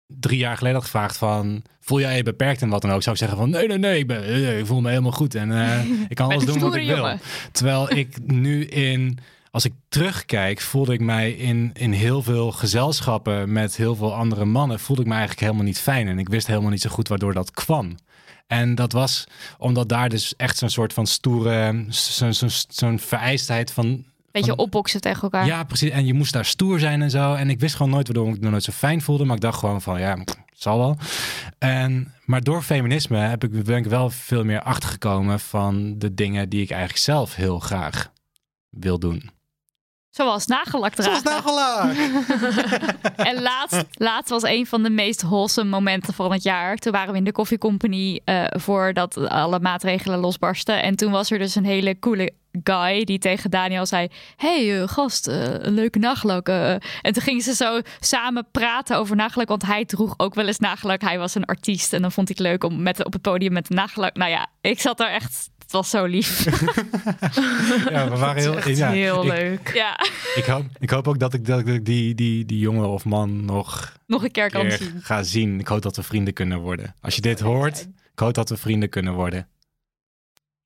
drie jaar geleden had gevraagd van... voel jij je beperkt en wat dan ook? Zou ik zeggen van nee, nee, nee, ik, ben, nee, ik voel me helemaal goed. En eh, <laughs> ik kan alles doen wat ik wil. jongen. Terwijl ik nu in... Als ik terugkijk, voelde ik mij in, in heel veel gezelschappen met heel veel andere mannen, voelde ik me eigenlijk helemaal niet fijn. En ik wist helemaal niet zo goed waardoor dat kwam. En dat was omdat daar dus echt zo'n soort van stoere, zo'n zo'n zo'n vereistheid van Beetje opboksen tegen elkaar. ja, precies. En je moest daar stoer zijn en zo. En ik wist gewoon nooit waardoor ik me nooit zo fijn voelde. Maar ik dacht gewoon van, ja, het zal wel. En, maar door feminisme heb ik, ben ik wel veel meer achtergekomen van de dingen die ik eigenlijk zelf heel graag wil doen. Zoals nagellak dragen. nagelak! <laughs> En laatst, laatst was een van de meest wholesome momenten van het jaar. Toen waren we in de koffiecompany eh voordat alle maatregelen losbarsten. En toen was er dus een hele coole guy die tegen Daniel zei... hey, eh, gast, eh, een leuke nagellak. eh." En toen gingen ze zo samen praten over nagellak. Want hij droeg ook wel eens nagellak. Hij was een artiest en dan vond ik het leuk om met, op het podium met een nagellak... Nou ja, ik zat daar echt... Het was zo lief. <laughs> Ja, we waren heel, ja, heel ik, leuk. ja, Ik hoop, ik hoop ook dat ik, dat ik die, die, die jongen of man nog nog een keer kan keer zien. ga zien. Ik hoop dat we vrienden kunnen worden. Als je dit hoort, ik hoop dat we vrienden kunnen worden.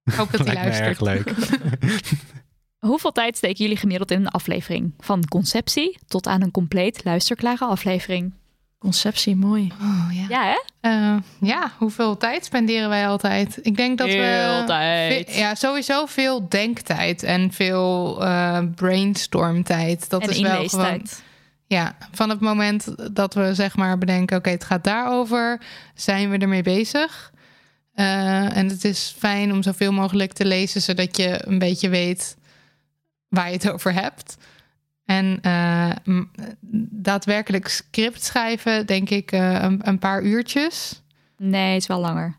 Ik hoop dat <laughs> hij Lijkt me erg luistert. leuk. <laughs> Hoeveel tijd steken jullie gemiddeld in een aflevering? Van conceptie tot aan een compleet luisterklare aflevering. Conceptie, mooi. Oh, ja. Ja, hè? Eh, ja, hoeveel tijd spenderen wij altijd? Ik denk dat we... Heel tijd. Ve- Ja, sowieso veel denktijd en veel eh brainstormtijd. Dat en is wel gewoon... Ja, van het moment dat we zeg maar bedenken... oké, het gaat daarover, zijn we ermee bezig. Eh, en het is fijn om zoveel mogelijk te lezen, zodat je een beetje weet waar je het over hebt. En eh, daadwerkelijk script schrijven, denk ik, eh, een, een paar uurtjes. Nee, het is wel langer.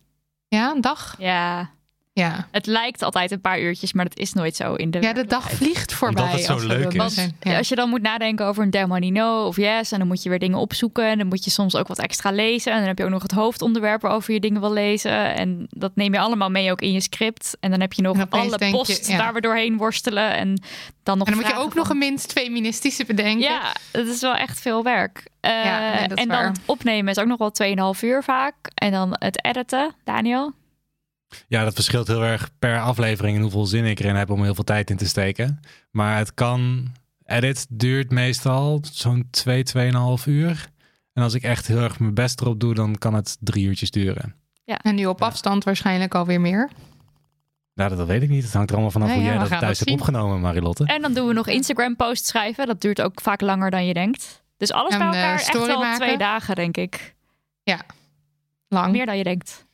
Ja, een dag. Ja, Ja. het lijkt altijd een paar uurtjes, maar dat is nooit zo in de Ja, de dag vliegt voorbij. Omdat het zo als we leuk dat is. Ja. Als je dan moet nadenken over een Demonino of Yes, en dan moet je weer dingen opzoeken. En dan moet je soms ook wat extra lezen. En dan heb je ook nog het hoofdonderwerp waarover je dingen wil lezen. En dat neem je allemaal mee ook in je script. En dan heb je nog alle denk je, posts ja. daar weer doorheen worstelen. En dan nog En dan moet je ook nog een minst feministische bedenken. Ja, het is wel echt veel werk. Eh, Ja, nee, dat is en dan waar. het opnemen is ook nog wel 2,5 uur vaak. En dan het editen, Daniel. Ja, dat verschilt heel erg per aflevering en hoeveel zin ik erin heb om heel veel tijd in te steken. Maar het kan. Edit duurt meestal zo'n 2, 2,5 uur. En als ik echt heel erg mijn best erop doe, dan kan het drie uurtjes duren. En nu op afstand waarschijnlijk alweer meer. Nou, dat, dat weet ik niet. Het hangt er allemaal vanaf hoe ja, jij dat thuis dat hebt zien. opgenomen, Marilotte. En dan doen we nog Instagram posts schrijven. Dat duurt ook vaak langer dan je denkt. Dus alles En, bij eh, elkaar echt wel maken? twee dagen, denk ik. Lang. Meer dan je denkt.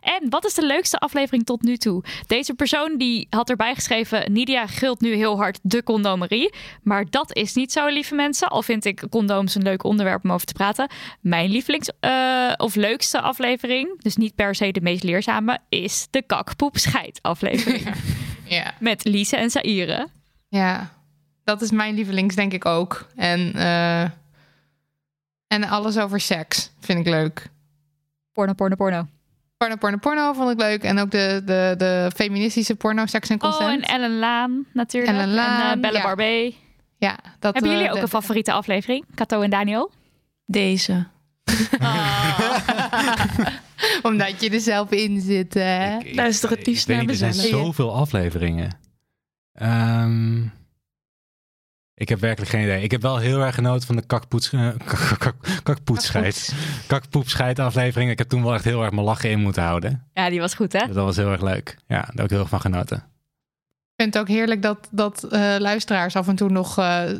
En wat is de leukste aflevering tot nu toe? Deze persoon die had erbij geschreven... Nidia gilt nu heel hard de condomerie. Maar dat is niet zo, lieve mensen. Al vind ik condooms een leuk onderwerp om over te praten. Mijn lievelings eh, of leukste aflevering... dus niet per se de meest leerzame... is de kakpoep scheid aflevering. <laughs> Ja. Met Lise en Saire. ja, dat is mijn lievelings denk ik ook. En, eh, en alles over seks vind ik leuk. Porno, porno, porno. Porno, porno, porno vond ik leuk. En ook de, de, de feministische porno, seks en Oh, consent. en Ellen Laan natuurlijk. Ellen Laan, en eh, Belle ja. Ja, dat, Hebben eh, jullie ook de- een favoriete aflevering? Kato en Daniel? Deze. <laughs> Omdat je er zelf in zit, hè? Ik- Luister het liefst naar niet, Er zijn mezelf. zoveel afleveringen. Ehm, ik heb werkelijk geen idee. Ik heb wel heel erg genoten van de kakpoets, eh, <laughs> kak- kak-. Kakpoepscheid aflevering. Ik heb toen wel echt heel erg mijn lachen in moeten houden. Ja, die was goed, hè? Dat was heel erg leuk. Ja, daar heb ik heel erg van genoten. Ik vind het ook heerlijk dat, dat eh, luisteraars af en toe nog eh, eh,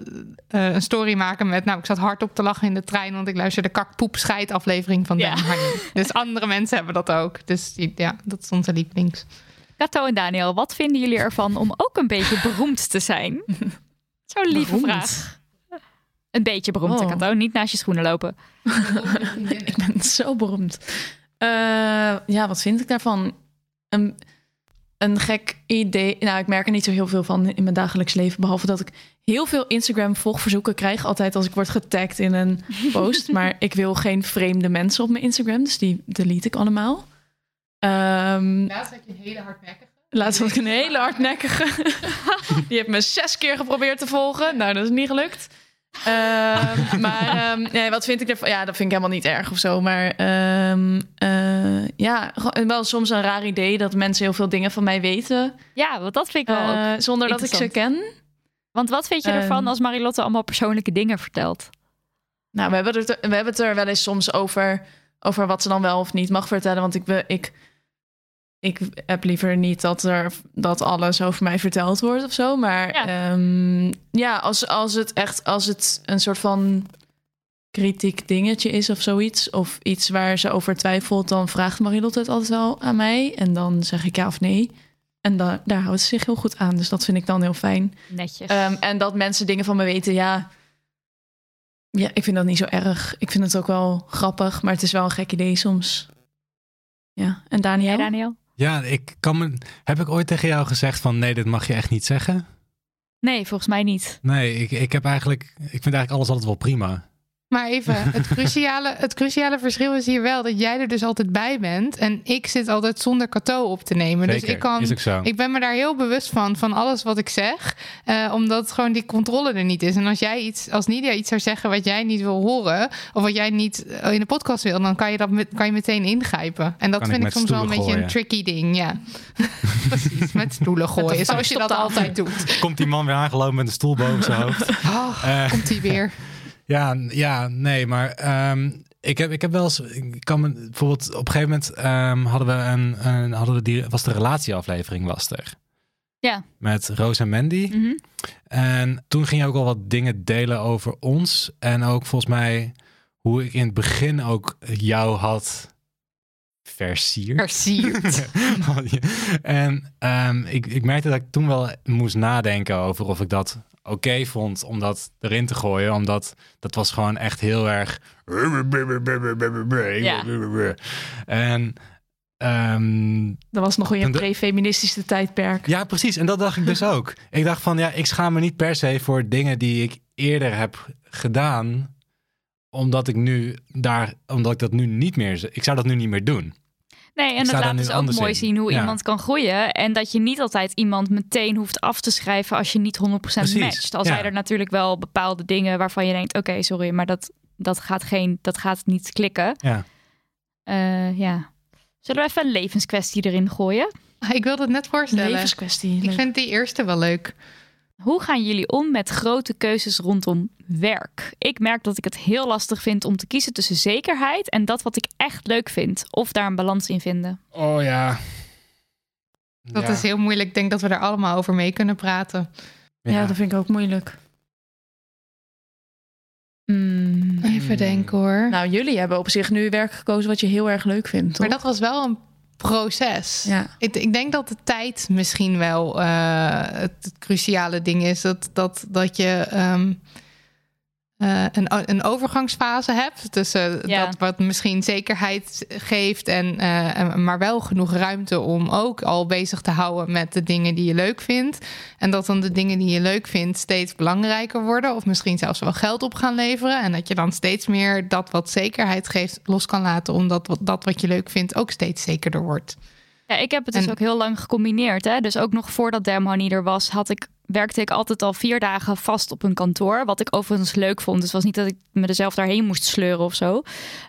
een story maken met... Nou, ik zat hard op te lachen in de trein, want ik luisterde kakpoep scheid aflevering van Ja. Dus andere mensen hebben dat ook. Dus die- ja, dat is onze lievelings. Kato en Daniel, wat vinden jullie ervan om ook een beetje beroemd te zijn? <laughs> Zo'n lieve Beroemd? vraag. Een beetje beroemd, Oh. Kato. Niet naast je schoenen lopen. <laughs> Ik ben zo beroemd. Eh, ja, wat vind ik daarvan? Een, een gek idee. Nou, ik merk er niet zo heel veel van in mijn dagelijks leven. Behalve dat ik heel veel Instagram-volgverzoeken krijg. Altijd als ik word getagd in een <laughs> post. maar ik wil geen vreemde mensen op mijn Instagram. Dus die delete ik allemaal. Ehm Laatst had je een hele hardnekkige. Laatst had ik een hele hardnekkige. <laughs> Die heeft me zes keer geprobeerd te volgen. Nou, dat is niet gelukt. Ehm, <laughs> maar ehm, nee, wat vind ik ervan? Ja, dat vind ik helemaal niet erg of zo. Maar ehm, eh, ja, gewoon wel soms een raar idee dat mensen heel veel dingen van mij weten. Ja, want dat vind ik wel eh, ook. zonder dat ik ze ken. Want wat vind je ervan als Marilotte allemaal persoonlijke dingen vertelt? Nou, we hebben, het er, we hebben het er wel eens soms over, over wat ze dan wel of niet mag vertellen. Want ik, ik, ik heb liever niet dat, er, dat alles over mij verteld wordt of zo. Maar Ja. ja, ja als, als het echt als het een soort van kritiek dingetje is of zoiets. Of iets waar ze over twijfelt, dan vraagt Marilotte het altijd wel aan mij. En dan zeg ik ja of nee. En da- daar houdt ze zich heel goed aan. Dus dat vind ik dan heel fijn. Netjes. Ehm, en dat mensen dingen van me weten, ja. Ja, ik vind dat niet zo erg. Ik vind het ook wel grappig, maar het is wel een gek idee soms. Ja, en Daniel? Jij, Daniel? Ja, ik kan me. Heb ik ooit tegen jou gezegd van nee, dit mag je echt niet zeggen? Nee, volgens mij niet. Nee, ik, ik heb eigenlijk. Ik vind eigenlijk alles altijd wel prima. Maar even, <laughs> het cruciale, het cruciale verschil is hier wel dat jij er dus altijd bij bent. En ik zit altijd zonder cadeau op te nemen. Zeker, dus ik kan. is ook zo. Ik ben me daar heel bewust van, van alles wat ik zeg. eh, omdat gewoon die controle er niet is. En als jij iets, als Nidia iets zou zeggen wat jij niet wil horen. of wat jij niet eh, in de podcast wil. dan kan je, dat met, kan je meteen ingrijpen. En dat Kan vind ik, soms wel een beetje een tricky ding. Ja, <laughs> precies. Met stoelen gooien. zoals je dat altijd doet. Komt die man weer aangelopen met een stoel boven zijn hoofd? Oh, Eh, komt hij weer. <laughs> Ja, ja, nee, maar ehm, ik, heb, ik heb wel eens, ik kan me, bijvoorbeeld op een gegeven moment ehm, hadden we een, een hadden we die, was de relatieaflevering was er. Ja. Met Roos en Mandy. Mhm. En toen ging je ook al wat dingen delen over ons. En ook volgens mij hoe ik in het begin ook jou had versierd. Versierd. <laughs> en ehm, ik, ik merkte dat ik toen wel moest nadenken over of ik dat oké vond om dat erin te gooien. Omdat dat was gewoon echt heel erg... Ja. En... ehm, Dat was nog in je En de- pre-feministische tijdperk. ja, precies. En dat dacht ik dus ook. Ik dacht van, ja, ik schaam me niet per se voor dingen die ik eerder heb gedaan, omdat ik nu daar, omdat ik dat nu niet meer, ik zou dat nu niet meer doen. Nee, en daar laat dus ook mooi in. zien hoe Ja. iemand kan groeien. En dat je niet altijd iemand meteen hoeft af te schrijven als je niet 100% Precies, matcht. Al ja. zijn er natuurlijk wel bepaalde dingen waarvan je denkt, oké, sorry, maar dat, dat, gaat geen, dat gaat niet klikken. Ja. Eh, ja. Zullen we even een levenskwestie erin gooien? Ik wilde het net voorstellen. Levenskwestie. Ik vind die eerste wel leuk. Hoe gaan jullie om met grote keuzes rondom werk? Ik merk dat ik het heel lastig vind om te kiezen tussen zekerheid en dat wat ik echt leuk vind. Of daar een balans in vinden. Oh ja. Dat Ja. is heel moeilijk. Ik denk dat we daar allemaal over mee kunnen praten. Ja. dat vind ik ook moeilijk. Hmm. Even denken hoor. Nou, jullie hebben op zich nu werk gekozen wat je heel erg leuk vindt, maar toch? dat was wel een proces. Ja. Ik, ik denk dat de tijd misschien wel eh, het, het cruciale ding is. Dat, dat, dat je ehm, eh, een, een overgangsfase hebt. Tussen Ja. dat wat misschien zekerheid geeft. En, eh, en- maar wel genoeg ruimte om ook al bezig te houden met de dingen die je leuk vindt. En dat dan de dingen die je leuk vindt steeds belangrijker worden. Of misschien zelfs wel geld op gaan leveren. En dat je dan steeds meer dat wat zekerheid geeft los kan laten. Omdat dat wat je leuk vindt ook steeds zekerder wordt. Ja, ik heb het dus En- ook heel lang gecombineerd. Hè? Dus ook nog voordat Damn Honey er was, had ik, werkte ik altijd al vier dagen vast op een kantoor. Wat ik overigens leuk vond. Dus het was niet dat ik me er zelf daarheen moest sleuren of zo.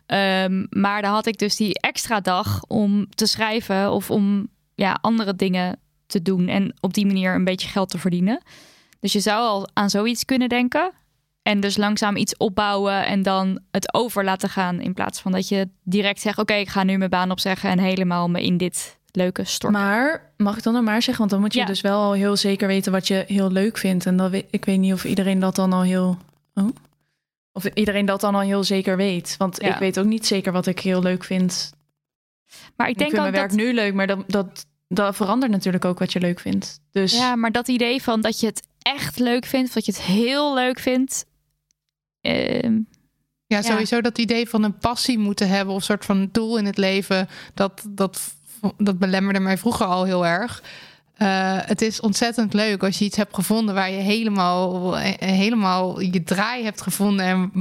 Ehm, maar dan had ik dus die extra dag om te schrijven of om ja, andere dingen te doen. En op die manier een beetje geld te verdienen. Dus je zou al aan zoiets kunnen denken. En dus langzaam iets opbouwen en dan het over laten gaan. In plaats van dat je direct zegt: Oké, ik ga nu mijn baan opzeggen en helemaal me in dit leuke storten. Maar mag ik dan nog maar zeggen? Want dan moet je Ja. dus wel al heel zeker weten wat je heel leuk vindt. En dan weet, ik weet niet of iedereen dat dan al heel. Oh? Of iedereen dat dan al heel zeker weet. Want Ja. ik weet ook niet zeker wat ik heel leuk vind. maar ik Ik, denk vind ook mijn dat, nu leuk, maar dat, dat, dat verandert natuurlijk ook wat je leuk vindt. Dus ja, maar dat idee van dat je het echt leuk vindt, of dat je het heel leuk vindt. ehm, Ja, sowieso dat idee van een passie moeten hebben of een soort van doel in het leven, dat, dat, dat belemmerde mij vroeger al heel erg. Eh, het is ontzettend leuk als je iets hebt gevonden waar je helemaal, eh, helemaal je draai hebt gevonden en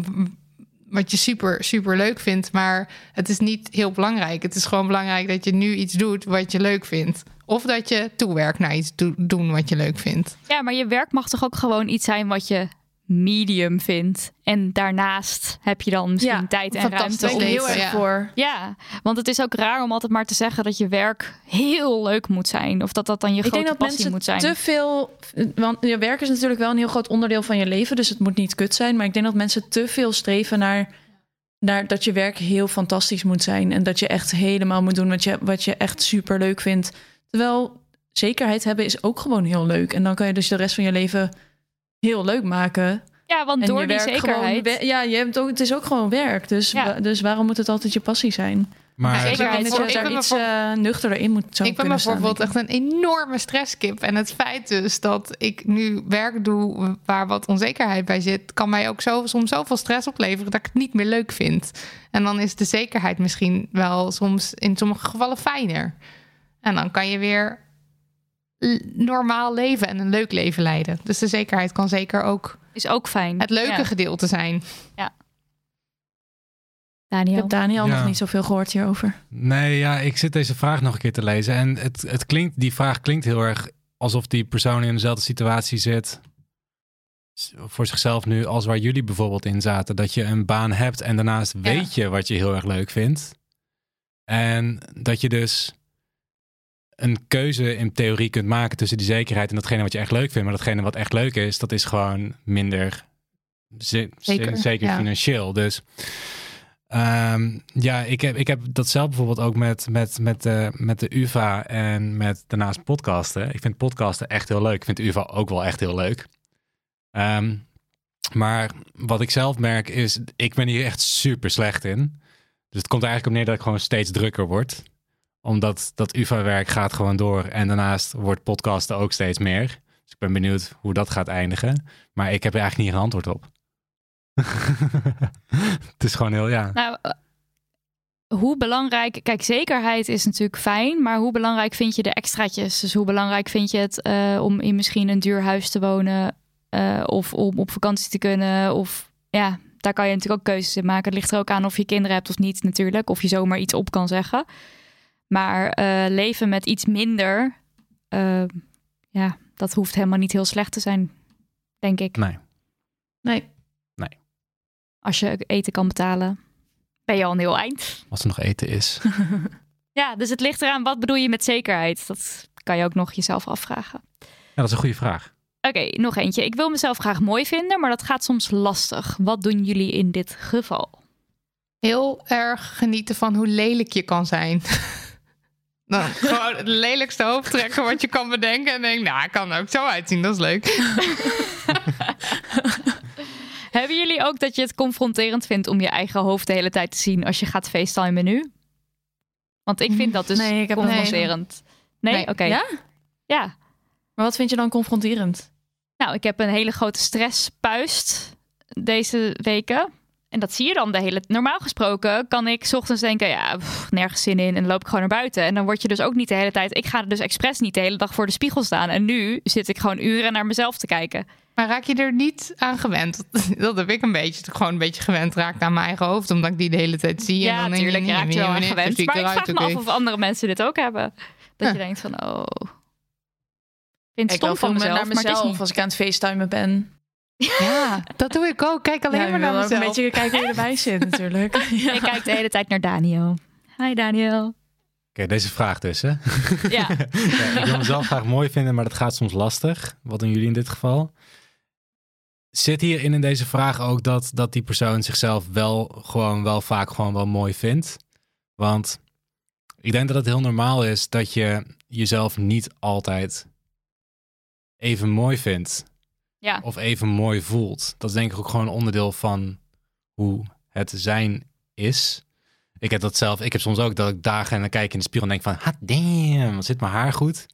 wat je super, super leuk vindt. Maar het is niet heel belangrijk. Het is gewoon belangrijk dat je nu iets doet wat je leuk vindt. Of dat je toewerkt naar iets do- doen wat je leuk vindt. ja, maar je werk mag toch ook gewoon iets zijn wat je medium vindt. En daarnaast heb je dan misschien Ja, tijd en ruimte om heel erg ja. voor. Ja, want het is ook raar om altijd maar te zeggen dat je werk heel leuk moet zijn. Of dat dat dan je Ik grote denk dat passie mensen moet zijn. te veel. Want je werk is natuurlijk wel een heel groot onderdeel van je leven. Dus het moet niet kut zijn. Maar ik denk dat mensen te veel streven naar. naar dat je werk heel fantastisch moet zijn. En dat je echt helemaal moet doen wat je, wat je echt super leuk vindt. Terwijl zekerheid hebben is ook gewoon heel leuk. En dan kan je dus de rest van je leven heel leuk maken. Ja, want En door die zekerheid. Gewoon, ja, je hebt ook, het is ook gewoon werk. Dus, Ja. wa- dus waarom moet het altijd je passie zijn? Maar Ja, Ik denk dat je daar iets voor- eh, nuchterder in moet zou ik ben staan, bijvoorbeeld echt een enorme stresskip. En het feit dus dat ik nu werk doe waar wat onzekerheid bij zit, kan mij ook zo, soms zoveel stress opleveren dat ik het niet meer leuk vind. En dan is de zekerheid misschien wel soms in sommige gevallen fijner. En dan kan je weer normaal leven en een leuk leven leiden. Dus de zekerheid kan zeker ook Is ook fijn. het leuke Ja. gedeelte zijn. Ik Daniel. heb Daniel Ja. nog niet zoveel gehoord hierover. Nee, ja, ik zit deze vraag nog een keer te lezen. En het, het klinkt, die vraag klinkt heel erg alsof die persoon in dezelfde situatie zit. Voor zichzelf nu, als waar jullie bijvoorbeeld in zaten. Dat je een baan hebt en daarnaast weet je wat je heel erg leuk vindt. En dat je dus een keuze in theorie kunt maken tussen die zekerheid en datgene wat je echt leuk vindt. Maar datgene wat echt leuk is, dat is gewoon minder ze- Zeker, zeker ja. financieel. Dus Ehm, ja, ik heb, ik heb dat zelf bijvoorbeeld ook met, met, met, de met de UvA en met daarnaast podcasten. Ik vind podcasten echt heel leuk. Ik vind de UvA ook wel echt heel leuk. Ehm, maar wat ik zelf merk is, ik ben hier echt super slecht in. Dus het komt er eigenlijk op neer dat ik gewoon steeds drukker word. Omdat dat UvA-werk gaat gewoon door. En daarnaast wordt podcasten ook steeds meer. Dus ik ben benieuwd hoe dat gaat eindigen. Maar ik heb er eigenlijk niet een antwoord op. <laughs> het is gewoon heel, ja. Nou, eh, hoe belangrijk... Kijk, zekerheid is natuurlijk fijn. Maar hoe belangrijk vind je de extraatjes? Dus hoe belangrijk vind je het eh, om in misschien een duur huis te wonen... eh, of om op vakantie te kunnen? Of ja, daar kan je natuurlijk ook keuzes in maken. Het ligt er ook aan of je kinderen hebt of niet natuurlijk. Of je zomaar iets op kan zeggen. Maar eh, leven met iets minder... eh, ja, dat hoeft helemaal niet heel slecht te zijn, denk ik. Nee. Nee. Als je eten kan betalen, ben je al een heel eind. Als er nog eten is. <laughs> Ja, dus het ligt eraan, wat bedoel je met zekerheid? Dat kan je ook nog jezelf afvragen. Ja, dat is een goede vraag. Oké, nog eentje. Ik wil mezelf graag mooi vinden, maar dat gaat soms lastig. Wat doen jullie in dit geval? Heel erg genieten van hoe lelijk je kan zijn. <laughs> Nou, gewoon het lelijkste hoofd trekken wat je kan bedenken. En denk, nou, ik kan er ook zo uitzien, dat is leuk. <laughs> Hebben jullie ook dat je het confronterend vindt om je eigen hoofd de hele tijd te zien als je gaat facetimen nu? Want ik vind dat dus Nee, ik heb- confronterend. Nee, Nee. oké. Ja? Ja. Maar wat vind je dan confronterend? Nou, ik heb een hele grote stresspuist deze weken. En dat zie je dan de hele... Normaal gesproken kan ik 's ochtends denken... ja, pff, nergens zin in en dan loop ik gewoon naar buiten. En dan word je dus ook niet de hele tijd... Ik ga er dus expres niet de hele dag voor de spiegel staan. En nu zit ik gewoon uren naar mezelf te kijken. Maar raak je er niet aan gewend? <laughs> Dat heb ik een beetje. Dat ik gewoon een beetje gewend raakt aan mijn eigen hoofd. Omdat ik die de hele tijd zie. en Ja, dan denk natuurlijk. Je raakt wel aan gewend. Maar ik vraag me af of andere mensen dit ook hebben. Dat je denkt van, oh... Ik vind het Ik stom van mezelf, naar maar het is mezelf niet. als ik aan het facetimen ben. Ja, <laughs> dat doe ik ook. Kijk alleen Ja, maar naar mezelf. een beetje kijken hoe je erbij zit natuurlijk. <laughs> Ja. Ik kijk de hele tijd naar Daniel. Hi Daniel. Oké, deze vraag dus, hè? <laughs> Ja, Ja, ik wil mezelf graag mooi vinden, maar dat gaat soms lastig. Wat doen jullie in dit geval? Zit hierin in deze vraag ook dat, dat die persoon zichzelf wel gewoon wel vaak gewoon wel mooi vindt? Want ik denk dat het heel normaal is dat je jezelf niet altijd even mooi vindt. Of even mooi voelt. Dat is denk ik ook gewoon onderdeel van hoe het zijn is. Ik heb dat zelf. Ik heb soms ook dat ik dagen en dan kijk in de spiegel en denk van, ah damn, wat zit mijn haar goed.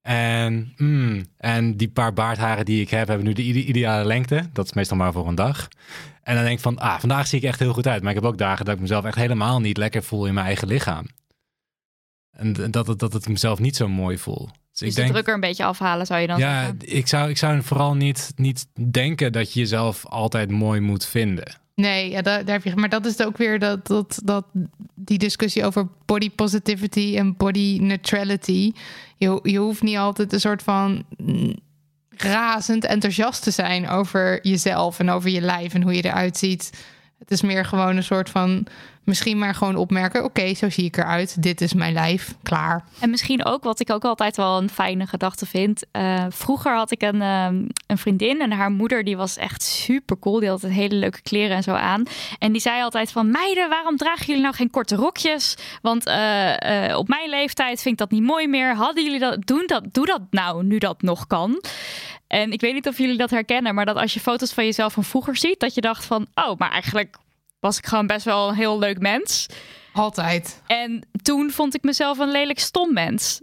En, mm, en die paar baardharen die ik heb, hebben nu de ide- ideale lengte. Dat is meestal maar voor een dag. En dan denk ik van, ah, vandaag zie ik echt heel goed uit. Maar ik heb ook dagen dat ik mezelf echt helemaal niet lekker voel in mijn eigen lichaam. En dat het, dat het mezelf niet zo mooi voel. Dus, dus ik de denk, druk er een beetje afhalen zou je dan ja, zeggen. ik zou, ik zou vooral niet, niet denken dat je jezelf altijd mooi moet vinden. Nee, ja, daar, daar heb je. Maar dat is ook weer dat, dat, dat, die discussie over body positivity en body neutrality. Je, je hoeft niet altijd een soort van razend enthousiast te zijn over jezelf en over je lijf en hoe je eruit ziet. Het is meer gewoon een soort van misschien maar gewoon opmerken: oké, zo zie ik eruit. Dit is mijn lijf. Klaar. En misschien ook, wat ik ook altijd wel een fijne gedachte vind. eh, vroeger had ik een, ehm, een vriendin en haar moeder die was echt super cool. Die had hele leuke kleren en zo aan. En die zei altijd van, meiden, waarom dragen jullie nou geen korte rokjes? Want eh, eh, op mijn leeftijd vind ik dat niet mooi meer. Hadden jullie dat, doen dat, doe dat nou, nu dat nog kan. En ik weet niet of jullie dat herkennen, maar dat als je foto's van jezelf van vroeger ziet, dat je dacht van, oh, maar eigenlijk was ik gewoon best wel een heel leuk mens. Altijd. En toen vond ik mezelf een lelijk stom mens.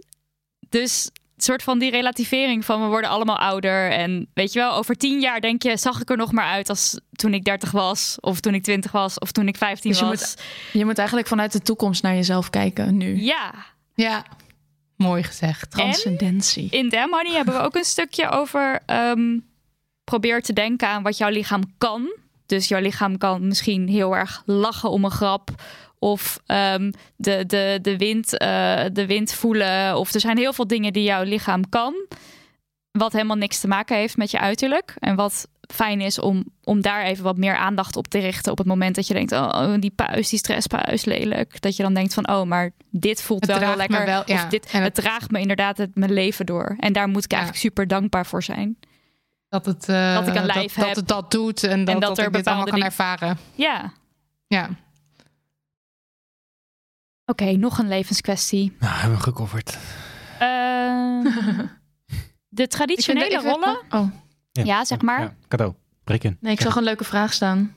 Dus een soort van die relativering van we worden allemaal ouder. En weet je wel, over tien jaar denk je, zag ik er nog maar uit als toen ik 30 was, of toen ik 20 was, of toen ik 15 Dus je was. Je moet eigenlijk vanuit de toekomst naar jezelf kijken nu. Ja, Ja, mooi gezegd. Transcendentie. in Damn Honey hebben we ook een stukje over ehm, probeer te denken aan wat jouw lichaam kan. Dus jouw lichaam kan misschien heel erg lachen om een grap. Of ehm, de, de, de, wind, eh, de wind voelen. Of er zijn heel veel dingen die jouw lichaam kan. Wat helemaal niks te maken heeft met je uiterlijk. En wat fijn is om, om daar even wat meer aandacht op te richten. Op het moment dat je denkt, oh, die puis, die stresspuis, lelijk. Dat je dan denkt van, oh, maar dit voelt wel heel lekker. wel, ja. Of dit, het, het- draagt me inderdaad het, mijn leven door. En daar moet ik Ja. eigenlijk super dankbaar voor zijn. Dat, het, eh, Dat ik een lijf dat, heb. dat het dat doet en dat, dat dat, er ik dit allemaal kan dingen- ervaren. Ja. Ja. Oké, nog een levenskwestie. Nou, hebben we gecoverd. Ehm, <laughs> de traditionele even- rollen. Oh, Ja, zeg maar. Ja, cadeau. Breek in. nee, ik zag een leuke vraag staan.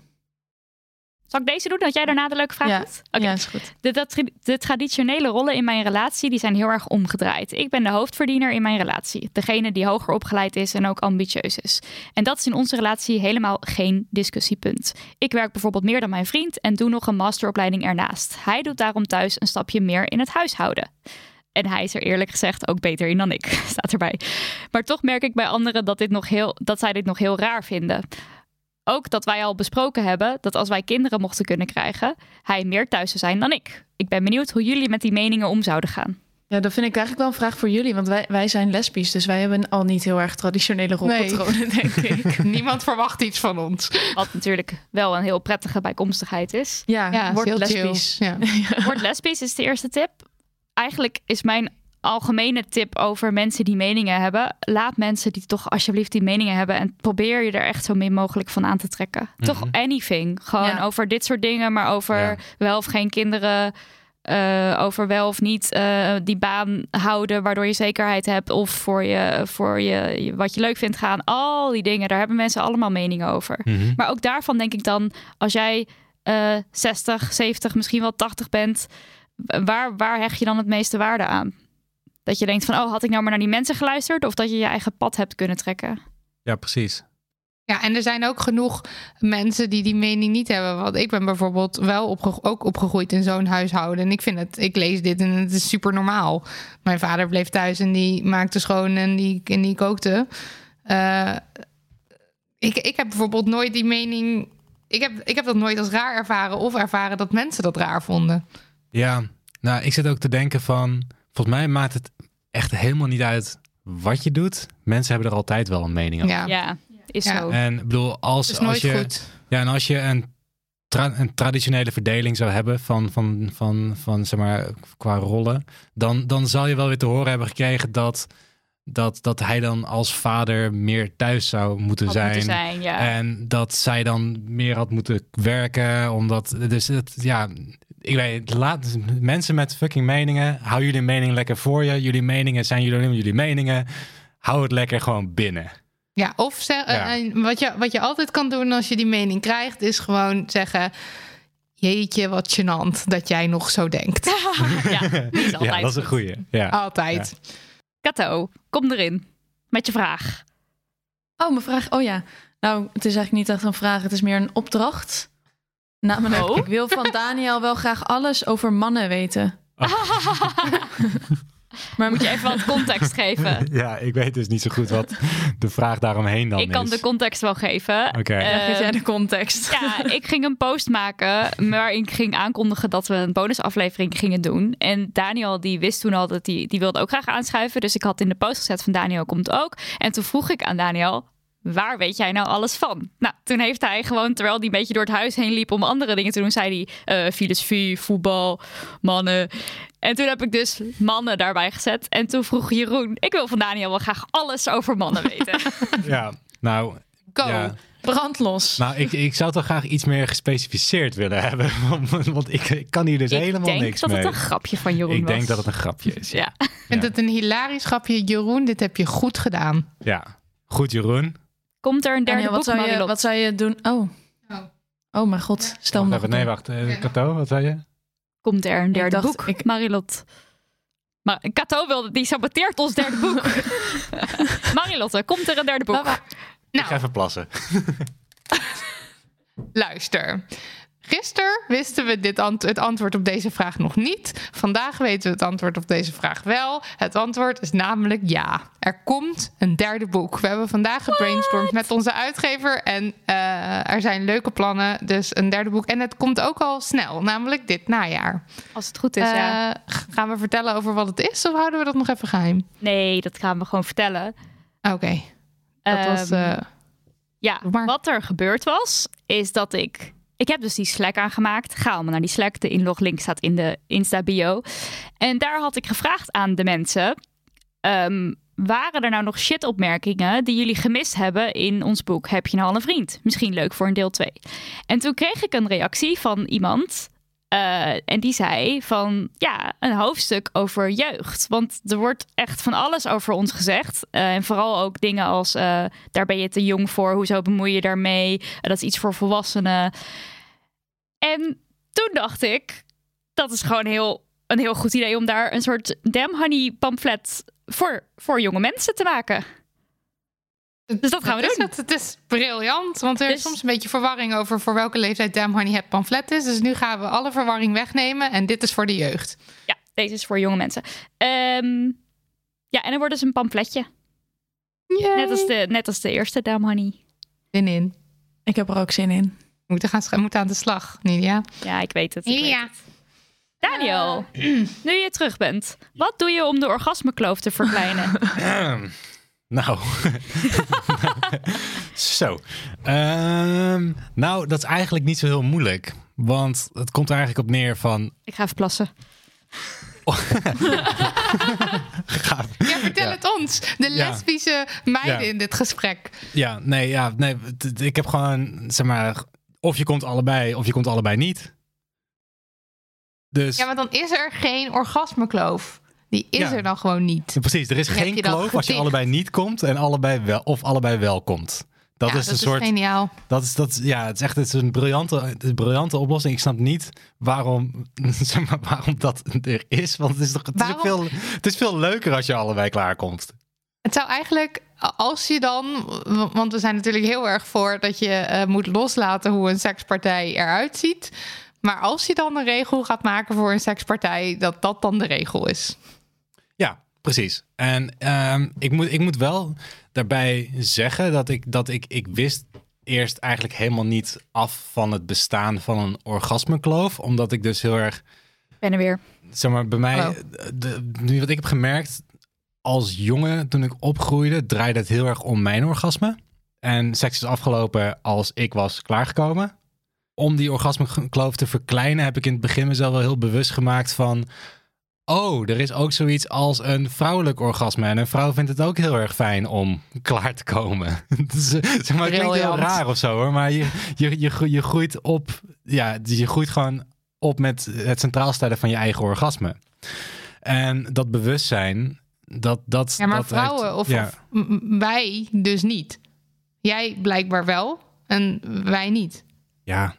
Zal ik deze doen, dat jij daarna de leuke vraag Ja, doet? Oké. ja, is goed. De, de, de traditionele rollen in mijn relatie die zijn heel erg omgedraaid. Ik ben de hoofdverdiener in mijn relatie. Degene die hoger opgeleid is en ook ambitieus is. En dat is in onze relatie helemaal geen discussiepunt. Ik werk bijvoorbeeld meer dan mijn vriend en doe nog een masteropleiding ernaast. Hij doet daarom thuis een stapje meer in het huishouden. En hij is er eerlijk gezegd ook beter in dan ik, <laughs> staat erbij. Maar toch merk ik bij anderen dat, dit nog heel, dat zij dit nog heel raar vinden. Ook dat wij al besproken hebben dat als wij kinderen mochten kunnen krijgen, hij meer thuis zou zijn dan ik. Ik ben benieuwd hoe jullie met die meningen om zouden gaan. Ja, dat vind ik eigenlijk wel een vraag voor jullie. Want wij, wij zijn lesbisch, dus wij hebben al niet heel erg traditionele rolpatronen, <laughs> denk ik. Niemand verwacht iets van ons. Wat natuurlijk wel een heel prettige bijkomstigheid is. Ja, Ja, word heel chill. lesbisch. Ja. <laughs> Word lesbisch is de eerste tip. Eigenlijk is mijn algemene tip over mensen die meningen hebben. Laat mensen die toch alsjeblieft die meningen hebben. En probeer je er echt zo min mogelijk van aan te trekken. Toch anything. Gewoon Ja. over dit soort dingen. Maar over Ja. wel of geen kinderen. eh, over wel of niet eh, die baan houden. Waardoor je zekerheid hebt. Of voor, je, voor je, wat je leuk vindt gaan. Al die dingen. Daar hebben mensen allemaal meningen over. Mhm. Maar ook daarvan denk ik dan, als jij eh 60, 70, misschien wel 80 bent, waar, waar hecht je dan het meeste waarde aan? Dat je denkt van, oh, had ik nou maar naar die mensen geluisterd? Of dat je je eigen pad hebt kunnen trekken? Ja, precies. Ja, en er zijn ook genoeg mensen die die mening niet hebben. Want ik ben bijvoorbeeld wel opge ook opgegroeid in zo'n huishouden. En ik vind het, ik lees dit en het is super normaal. Mijn vader bleef thuis en die maakte schoon en die, en die kookte. Eh, ik, ik heb bijvoorbeeld nooit die mening. Ik heb, ik heb dat nooit als raar ervaren of ervaren dat mensen dat raar vonden. Ja, nou, ik zit ook te denken van... Volgens mij maakt het echt helemaal niet uit wat je doet. Mensen hebben er altijd wel een mening over. Ja, Ja, is Ja. zo. En ik bedoel, als, het is nooit als je... goed. Ja, en als je een, tra- een traditionele verdeling zou hebben van, van, van, van zeg maar, qua rollen, dan, dan zal je wel weer te horen hebben gekregen dat, dat, dat hij dan als vader meer thuis zou moeten Had zijn. moeten zijn, ja. En dat zij dan meer had moeten werken, omdat, dus het, ja, ik weet, laat mensen met fucking meningen, hou jullie mening lekker voor je. Jullie meningen zijn jullie, jullie meningen. Hou het lekker gewoon binnen. Ja, of zeg, Ja. eh, wat, je, wat je altijd kan doen als je die mening krijgt, is gewoon zeggen: Jeetje, wat gênant dat jij nog zo denkt. <laughs> <laughs> ja, is dat is een goed. goeie. Ja. Altijd. Kato, kom erin met je vraag. Oh, mijn vraag. Oh ja. Nou, het is eigenlijk niet echt een vraag. Het is meer een opdracht. Namelijk, Oh. ik wil van Daniel wel graag alles over mannen weten. <laughs> Maar Moet je even wat context <laughs> geven? Ja, ik weet dus niet zo goed wat de vraag daaromheen dan Ik kan is. de context wel geven. Oké. Ja, geef jij de context. <laughs> Ja, ik ging een post maken waarin ik ging aankondigen dat we een bonusaflevering gingen doen. En Daniel die wist toen al dat hij die wilde ook graag aanschuiven. Dus ik had in de post gezet van Daniel komt ook. En toen vroeg ik aan Daniel, waar weet jij nou alles van? Nou, toen heeft hij gewoon, terwijl hij een beetje door het huis heen liep om andere dingen te doen, zei hij eh, filosofie, voetbal, mannen. En toen heb ik dus mannen daarbij gezet. En toen vroeg Jeroen, ik wil van Daniel wel graag alles over mannen <laughs> weten. Ja, nou, Go. ja. Brandlos. nou ik, ik zou toch graag iets meer gespecificeerd willen hebben. <laughs> Want, want ik, ik kan hier dus ik helemaal denk niks dat mee. het een grapje van Jeroen ik was. denk dat het een grapje is. Ja. Ik vind het een hilarisch grapje. Jeroen, dit heb je goed gedaan. Ja. Goed, Jeroen. Komt er een derde wat boek, zou, je, wat zou je doen? Oh. Oh. Oh mijn god. Stel me nee, wacht. Eh Kato, wat zei je? komt er een derde dacht, boek, ik- Marilot. Maar Kato wilde, die saboteert ons derde boek. <laughs> Marilotte, komt er een derde boek? Baba. Ik ga even plassen. <laughs> <laughs> Luister. Gisteren wisten we dit ant- het antwoord op deze vraag nog niet. Vandaag weten we het antwoord op deze vraag wel. Het antwoord is namelijk ja. Er komt een derde boek. We hebben vandaag gebrainstormd met onze uitgever. En eh, er zijn leuke plannen. Dus een derde boek. En het komt ook al snel, namelijk dit najaar. Als het goed is, ja. Eh, gaan we vertellen over wat het is? Of houden we dat nog even geheim? Nee, dat gaan we gewoon vertellen. Oké, dat was... Ehm, eh, ja, maar. wat er gebeurd was, is dat ik... Ik heb dus die Slack aangemaakt. Ga allemaal naar die Slack. De inloglink staat in de Insta-bio. En daar had ik gevraagd aan de mensen... ehm, waren er nou nog shit-opmerkingen die jullie gemist hebben in ons boek? Heb je nou al een vriend? Misschien leuk voor een deel 2. En toen kreeg ik een reactie van iemand... eh, en die zei van ja, een hoofdstuk over jeugd. Want er wordt echt van alles over ons gezegd. Eh, en vooral ook dingen als eh, daar ben je te jong voor. Hoezo bemoei je daarmee? Dat is iets voor volwassenen. En toen dacht ik, dat is gewoon heel, een heel goed idee om daar een soort Damn Honey pamflet voor, voor jonge mensen te maken. Dus dat gaan we doen. Het. het is briljant, want er Dus- is soms een beetje verwarring over voor welke leeftijd Damn Honey het pamflet is. Dus nu gaan we alle verwarring wegnemen en dit is voor de jeugd. Ja, deze is voor jonge mensen. Ehm, ja, en er wordt dus een pamfletje. Net als de, net als de eerste Damn Honey. Zin in. Ik heb er ook zin in. We moeten, gaan, sch- moeten aan de slag, Nidia. Ja, ik weet het. ik weet Ja. het. Daniel, nu je terug bent, wat doe je om de orgasmekloof te verkleinen? <clears throat> <clears throat> <clears throat> Nou. <laughs> zo. Ehm, nou, dat is eigenlijk niet zo heel moeilijk. Want het komt er eigenlijk op neer van. ik ga even plassen. <laughs> Gaaf. Ja, vertel Ja. het ons. De Ja. lesbische meiden Ja. in dit gesprek. Ja, nee, ja, nee. Ik heb gewoon, zeg maar, of je komt allebei, of je komt allebei niet. Dus Ja, maar dan is er geen orgasmekloof. Die is Ja. er dan gewoon niet. Ja, precies, er is geen kloof als je allebei niet komt en allebei wel, of allebei wel komt. Dat Ja, is een soort. geniaal. Dat is, dat ja, het is echt het is een briljante, het is een briljante oplossing. Ik snap niet waarom, <laughs> zeg maar, waarom dat er is. Want het is, toch, het, is veel, het is veel leuker als je allebei klaarkomt. Het zou eigenlijk, als je dan, want we zijn natuurlijk heel erg voor dat je eh, moet loslaten hoe een sekspartij eruit ziet. Maar als je dan een regel gaat maken voor een sekspartij, dat dat dan de regel is. Precies. En ehm, ik, moet, ik moet wel daarbij zeggen dat ik, dat ik, ik wist eerst eigenlijk helemaal niet af van het bestaan van een orgasmekloof. Omdat ik dus heel erg ben er weer. zeg maar, bij mij, de, nu wat ik heb gemerkt als jongen toen ik opgroeide, draaide het heel erg om mijn orgasme. En seks is afgelopen als ik was klaargekomen. Om die orgasmekloof te verkleinen heb ik in het begin mezelf wel heel bewust gemaakt van... Oh, er is ook zoiets als een vrouwelijk orgasme. En een vrouw vindt het ook heel erg fijn om <laughs> klaar te komen. <laughs> dus, zeg maar, het klinkt heel raar of zo hoor. Maar je, je, je, je groeit op... Ja, je groeit gewoon op met het centraal stellen van je eigen orgasme. En dat bewustzijn, dat... dat Ja, maar dat vrouwen heeft- of, ja, wij dus niet. Jij blijkbaar wel en wij niet. ja,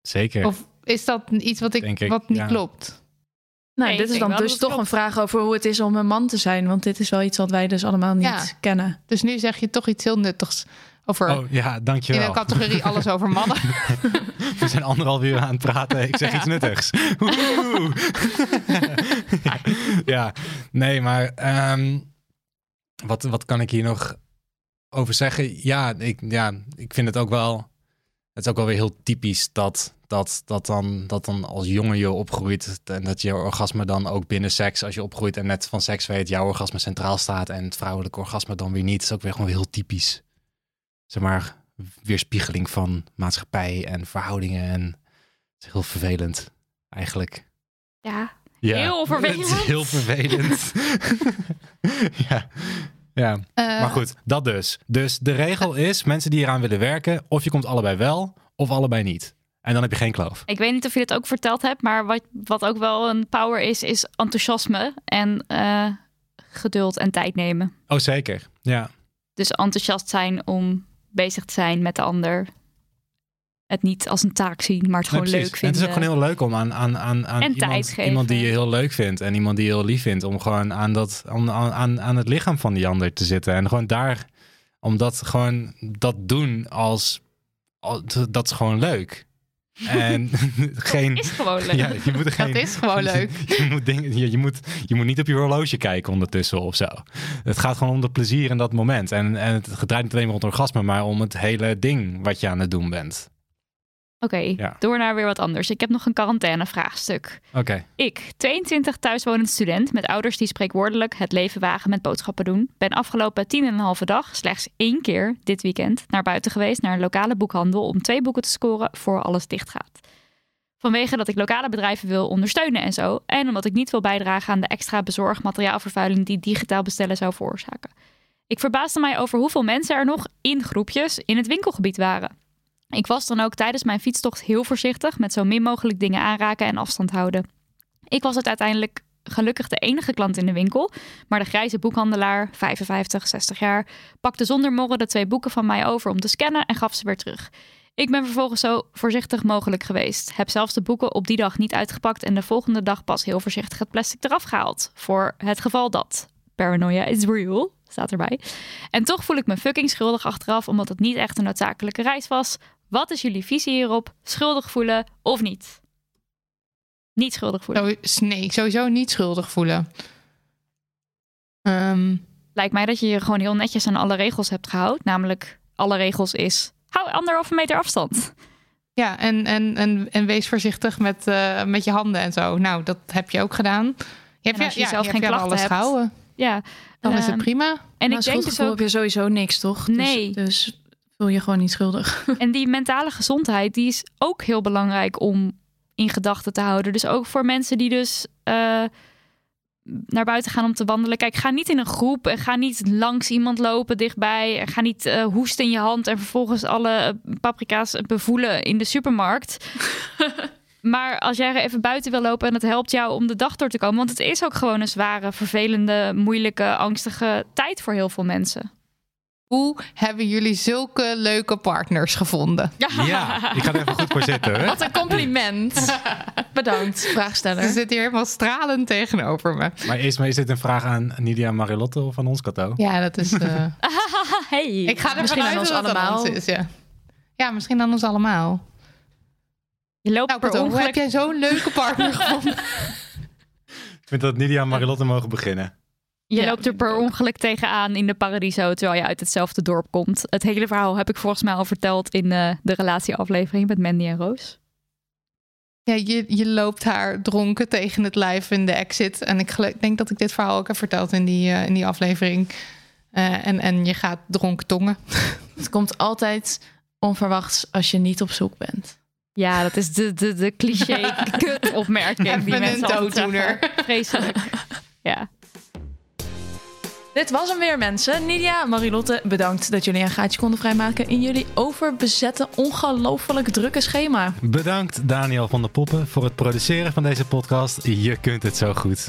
zeker. Of is dat iets wat, ik, Denk ik, wat niet ja. klopt? Nou, Nee, dit is dan dus toch een vraag over hoe het is om een man te zijn. Want dit is wel iets wat wij dus allemaal niet Ja. kennen. Dus nu zeg je toch iets heel nuttigs over Oh ja, in dankjewel. de categorie alles over mannen. <laughs> We zijn anderhalf uur aan het praten. Ik zeg Ja. iets nuttigs. <laughs> Ja, nee, maar ehm, wat, wat kan ik hier nog over zeggen? Ja ik, ja, ik vind het ook wel. Het is ook wel weer heel typisch dat, dat, dat, dan, dat dan als jongen je opgroeit. En dat je orgasme dan ook binnen seks, als je opgroeit en net van seks weet, jouw orgasme centraal staat. En het vrouwelijke orgasme dan weer niet. Dat is ook weer gewoon heel typisch. Zeg maar, weerspiegeling van maatschappij en verhoudingen. En het is heel vervelend, eigenlijk. Ja, Ja, Heel vervelend. <laughs> Het is heel vervelend. <laughs> <laughs> ja. Ja, Eh, maar goed, dat dus. Dus de regel is, mensen die eraan willen werken, of je komt allebei wel, of allebei niet. En dan heb je geen kloof. ik weet niet of je dit ook verteld hebt, maar wat, wat ook wel een power is, is enthousiasme en eh, geduld en tijd nemen. Oh, zeker. Ja, Dus enthousiast zijn om bezig te zijn met de ander. Het niet als een taak zien, maar het gewoon Nee, leuk En het vinden. is ook gewoon heel leuk om aan, aan, aan, aan iemand, iemand die je heel leuk vindt en iemand die je heel lief vindt, om gewoon aan, dat, aan, aan, aan het lichaam van die ander te zitten. En gewoon daar, om dat gewoon dat doen als, als dat is gewoon leuk. En <laughs> <laughs> geen. is gewoon leuk. Ja, je moet geen, Dat is gewoon <laughs> leuk. Je, moet dingen, je, je, moet, je moet niet op je horloge kijken ondertussen of zo. Het gaat gewoon om het plezier in dat moment. En, en het draait niet alleen maar om het orgasme, maar om het hele ding wat je aan het doen bent. Oké, Ja. door naar weer wat anders. Ik heb nog een quarantaine vraagstuk. Oké. Ik, 22 thuiswonend student met ouders die spreekwoordelijk het leven wagen met boodschappen doen, ben afgelopen tien en een halve dag slechts één keer dit weekend naar buiten geweest naar een lokale boekhandel om twee boeken te scoren voor alles dicht gaat. Vanwege dat ik lokale bedrijven wil ondersteunen en zo. En omdat ik niet wil bijdragen aan de extra bezorgmateriaalvervuiling die digitaal bestellen zou veroorzaken. Ik verbaasde mij over hoeveel mensen er nog in groepjes in het winkelgebied waren. Ik was dan ook tijdens mijn fietstocht heel voorzichtig met zo min mogelijk dingen aanraken en afstand houden. Ik was het uiteindelijk gelukkig de enige klant in de winkel, maar de grijze boekhandelaar, 55, 60 jaar, pakte zonder morren de twee boeken van mij over om te scannen en gaf ze weer terug. Ik ben vervolgens zo voorzichtig mogelijk geweest. Heb zelfs de boeken op die dag niet uitgepakt en de volgende dag pas heel voorzichtig het plastic eraf gehaald. Voor het geval dat. Paranoia is real, staat erbij. En toch voel ik me fucking schuldig achteraf, omdat het niet echt een noodzakelijke reis was. Wat is jullie visie hierop? Schuldig voelen of niet? Niet schuldig voelen. Zo, nee, sowieso niet schuldig voelen. Ehm, Lijkt mij dat je je gewoon heel netjes aan alle regels hebt gehouden. Namelijk, alle regels is, hou anderhalve meter afstand. ja, en, en, en, en wees voorzichtig met, eh, met je handen en zo. Nou, dat heb je ook gedaan. Je hebt En als je ja, zelf geen je klachten alles hebt, gehouden. Ja, Dan is het ehm, prima. En En ik denk dus ook, heb je sowieso niks, toch? Dus- Nee. Dus, voel je gewoon niet schuldig. <laughs> En die mentale gezondheid, die is ook heel belangrijk om in gedachten te houden. Dus ook voor mensen die dus eh, naar buiten gaan om te wandelen. Kijk, ga niet in een groep en ga niet langs iemand lopen dichtbij. En ga niet eh, hoesten in je hand en vervolgens alle eh, paprika's bevoelen in de supermarkt. <laughs> maar als jij er even buiten wil lopen en het helpt jou om de dag door te komen. Want het is ook gewoon een zware, vervelende, moeilijke, angstige tijd voor heel veel mensen. Hoe hebben jullie zulke leuke partners gevonden? Ja, ik ga er even goed voor zitten. Hè? Wat een compliment. <laughs> Bedankt, vraagsteller. Ze zit hier helemaal stralend tegenover me. Maar is, maar is dit een vraag aan Nidia en Marilotte of aan ons, Kato? Ja, dat is... eh, <laughs> hey. ik ga er Misschien aan ons dat allemaal. ons is, ja. Ja, misschien aan ons allemaal. Je loopt Nou, per Kato, heb ongeluk jij zo'n leuke partner <laughs> gevonden? Ik vind dat Nidia en Marilotte mogen beginnen. Je Ja, loopt er per ongeluk tegenaan in de Paradiso terwijl je uit hetzelfde dorp komt. Het hele verhaal heb ik volgens mij al verteld in eh, de relatieaflevering met Mandy en Roos. Ja, je, je loopt haar dronken tegen het lijf in de exit. En ik gelo- denk dat ik dit verhaal ook heb verteld in die, eh, in die aflevering. Eh, en, en je gaat dronken tongen. <laughs> Het komt altijd onverwachts als je niet op zoek bent. Ja, dat is de, de, de cliché <laughs> kut opmerking die een mensen dooddoener. Vreselijk. <laughs> Ja. Dit was hem weer, mensen. Nidia, Marilotte, bedankt dat jullie een gaatje konden vrijmaken in jullie overbezette, ongelooflijk drukke schema. Bedankt Daniel van der Poppen voor het produceren van deze podcast. Je kunt het zo goed.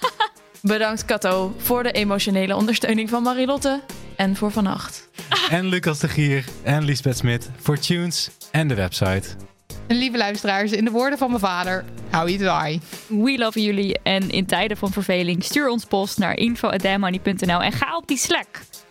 <laughs> Bedankt, Kato, voor de emotionele ondersteuning van Marilotte en voor vannacht. En Lucas de Gier en Lisbeth Smit voor tunes en de website. Lieve luisteraars, in de woorden van mijn vader, hou je draai. We love jullie en in tijden van verveling stuur ons post naar info.dammoney.nl en ga op die Slack.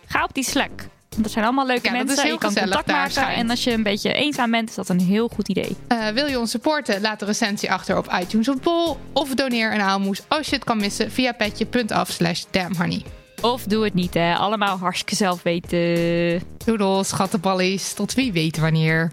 Ga op die Slack. Want dat zijn allemaal leuke Ja, dat is mensen. heel je kan contact maken. schijnt. En als je een beetje eenzaam bent, is dat een heel goed idee. Eh, wil je ons supporten? Laat een recensie achter op iTunes of Bol. Of doneer een aalmoes als je het kan missen via petje.af slash damnhoney. Of doe het niet, hè. Allemaal hartstikke zelf weten. Doedels, schattenballies. Tot wie weet wanneer.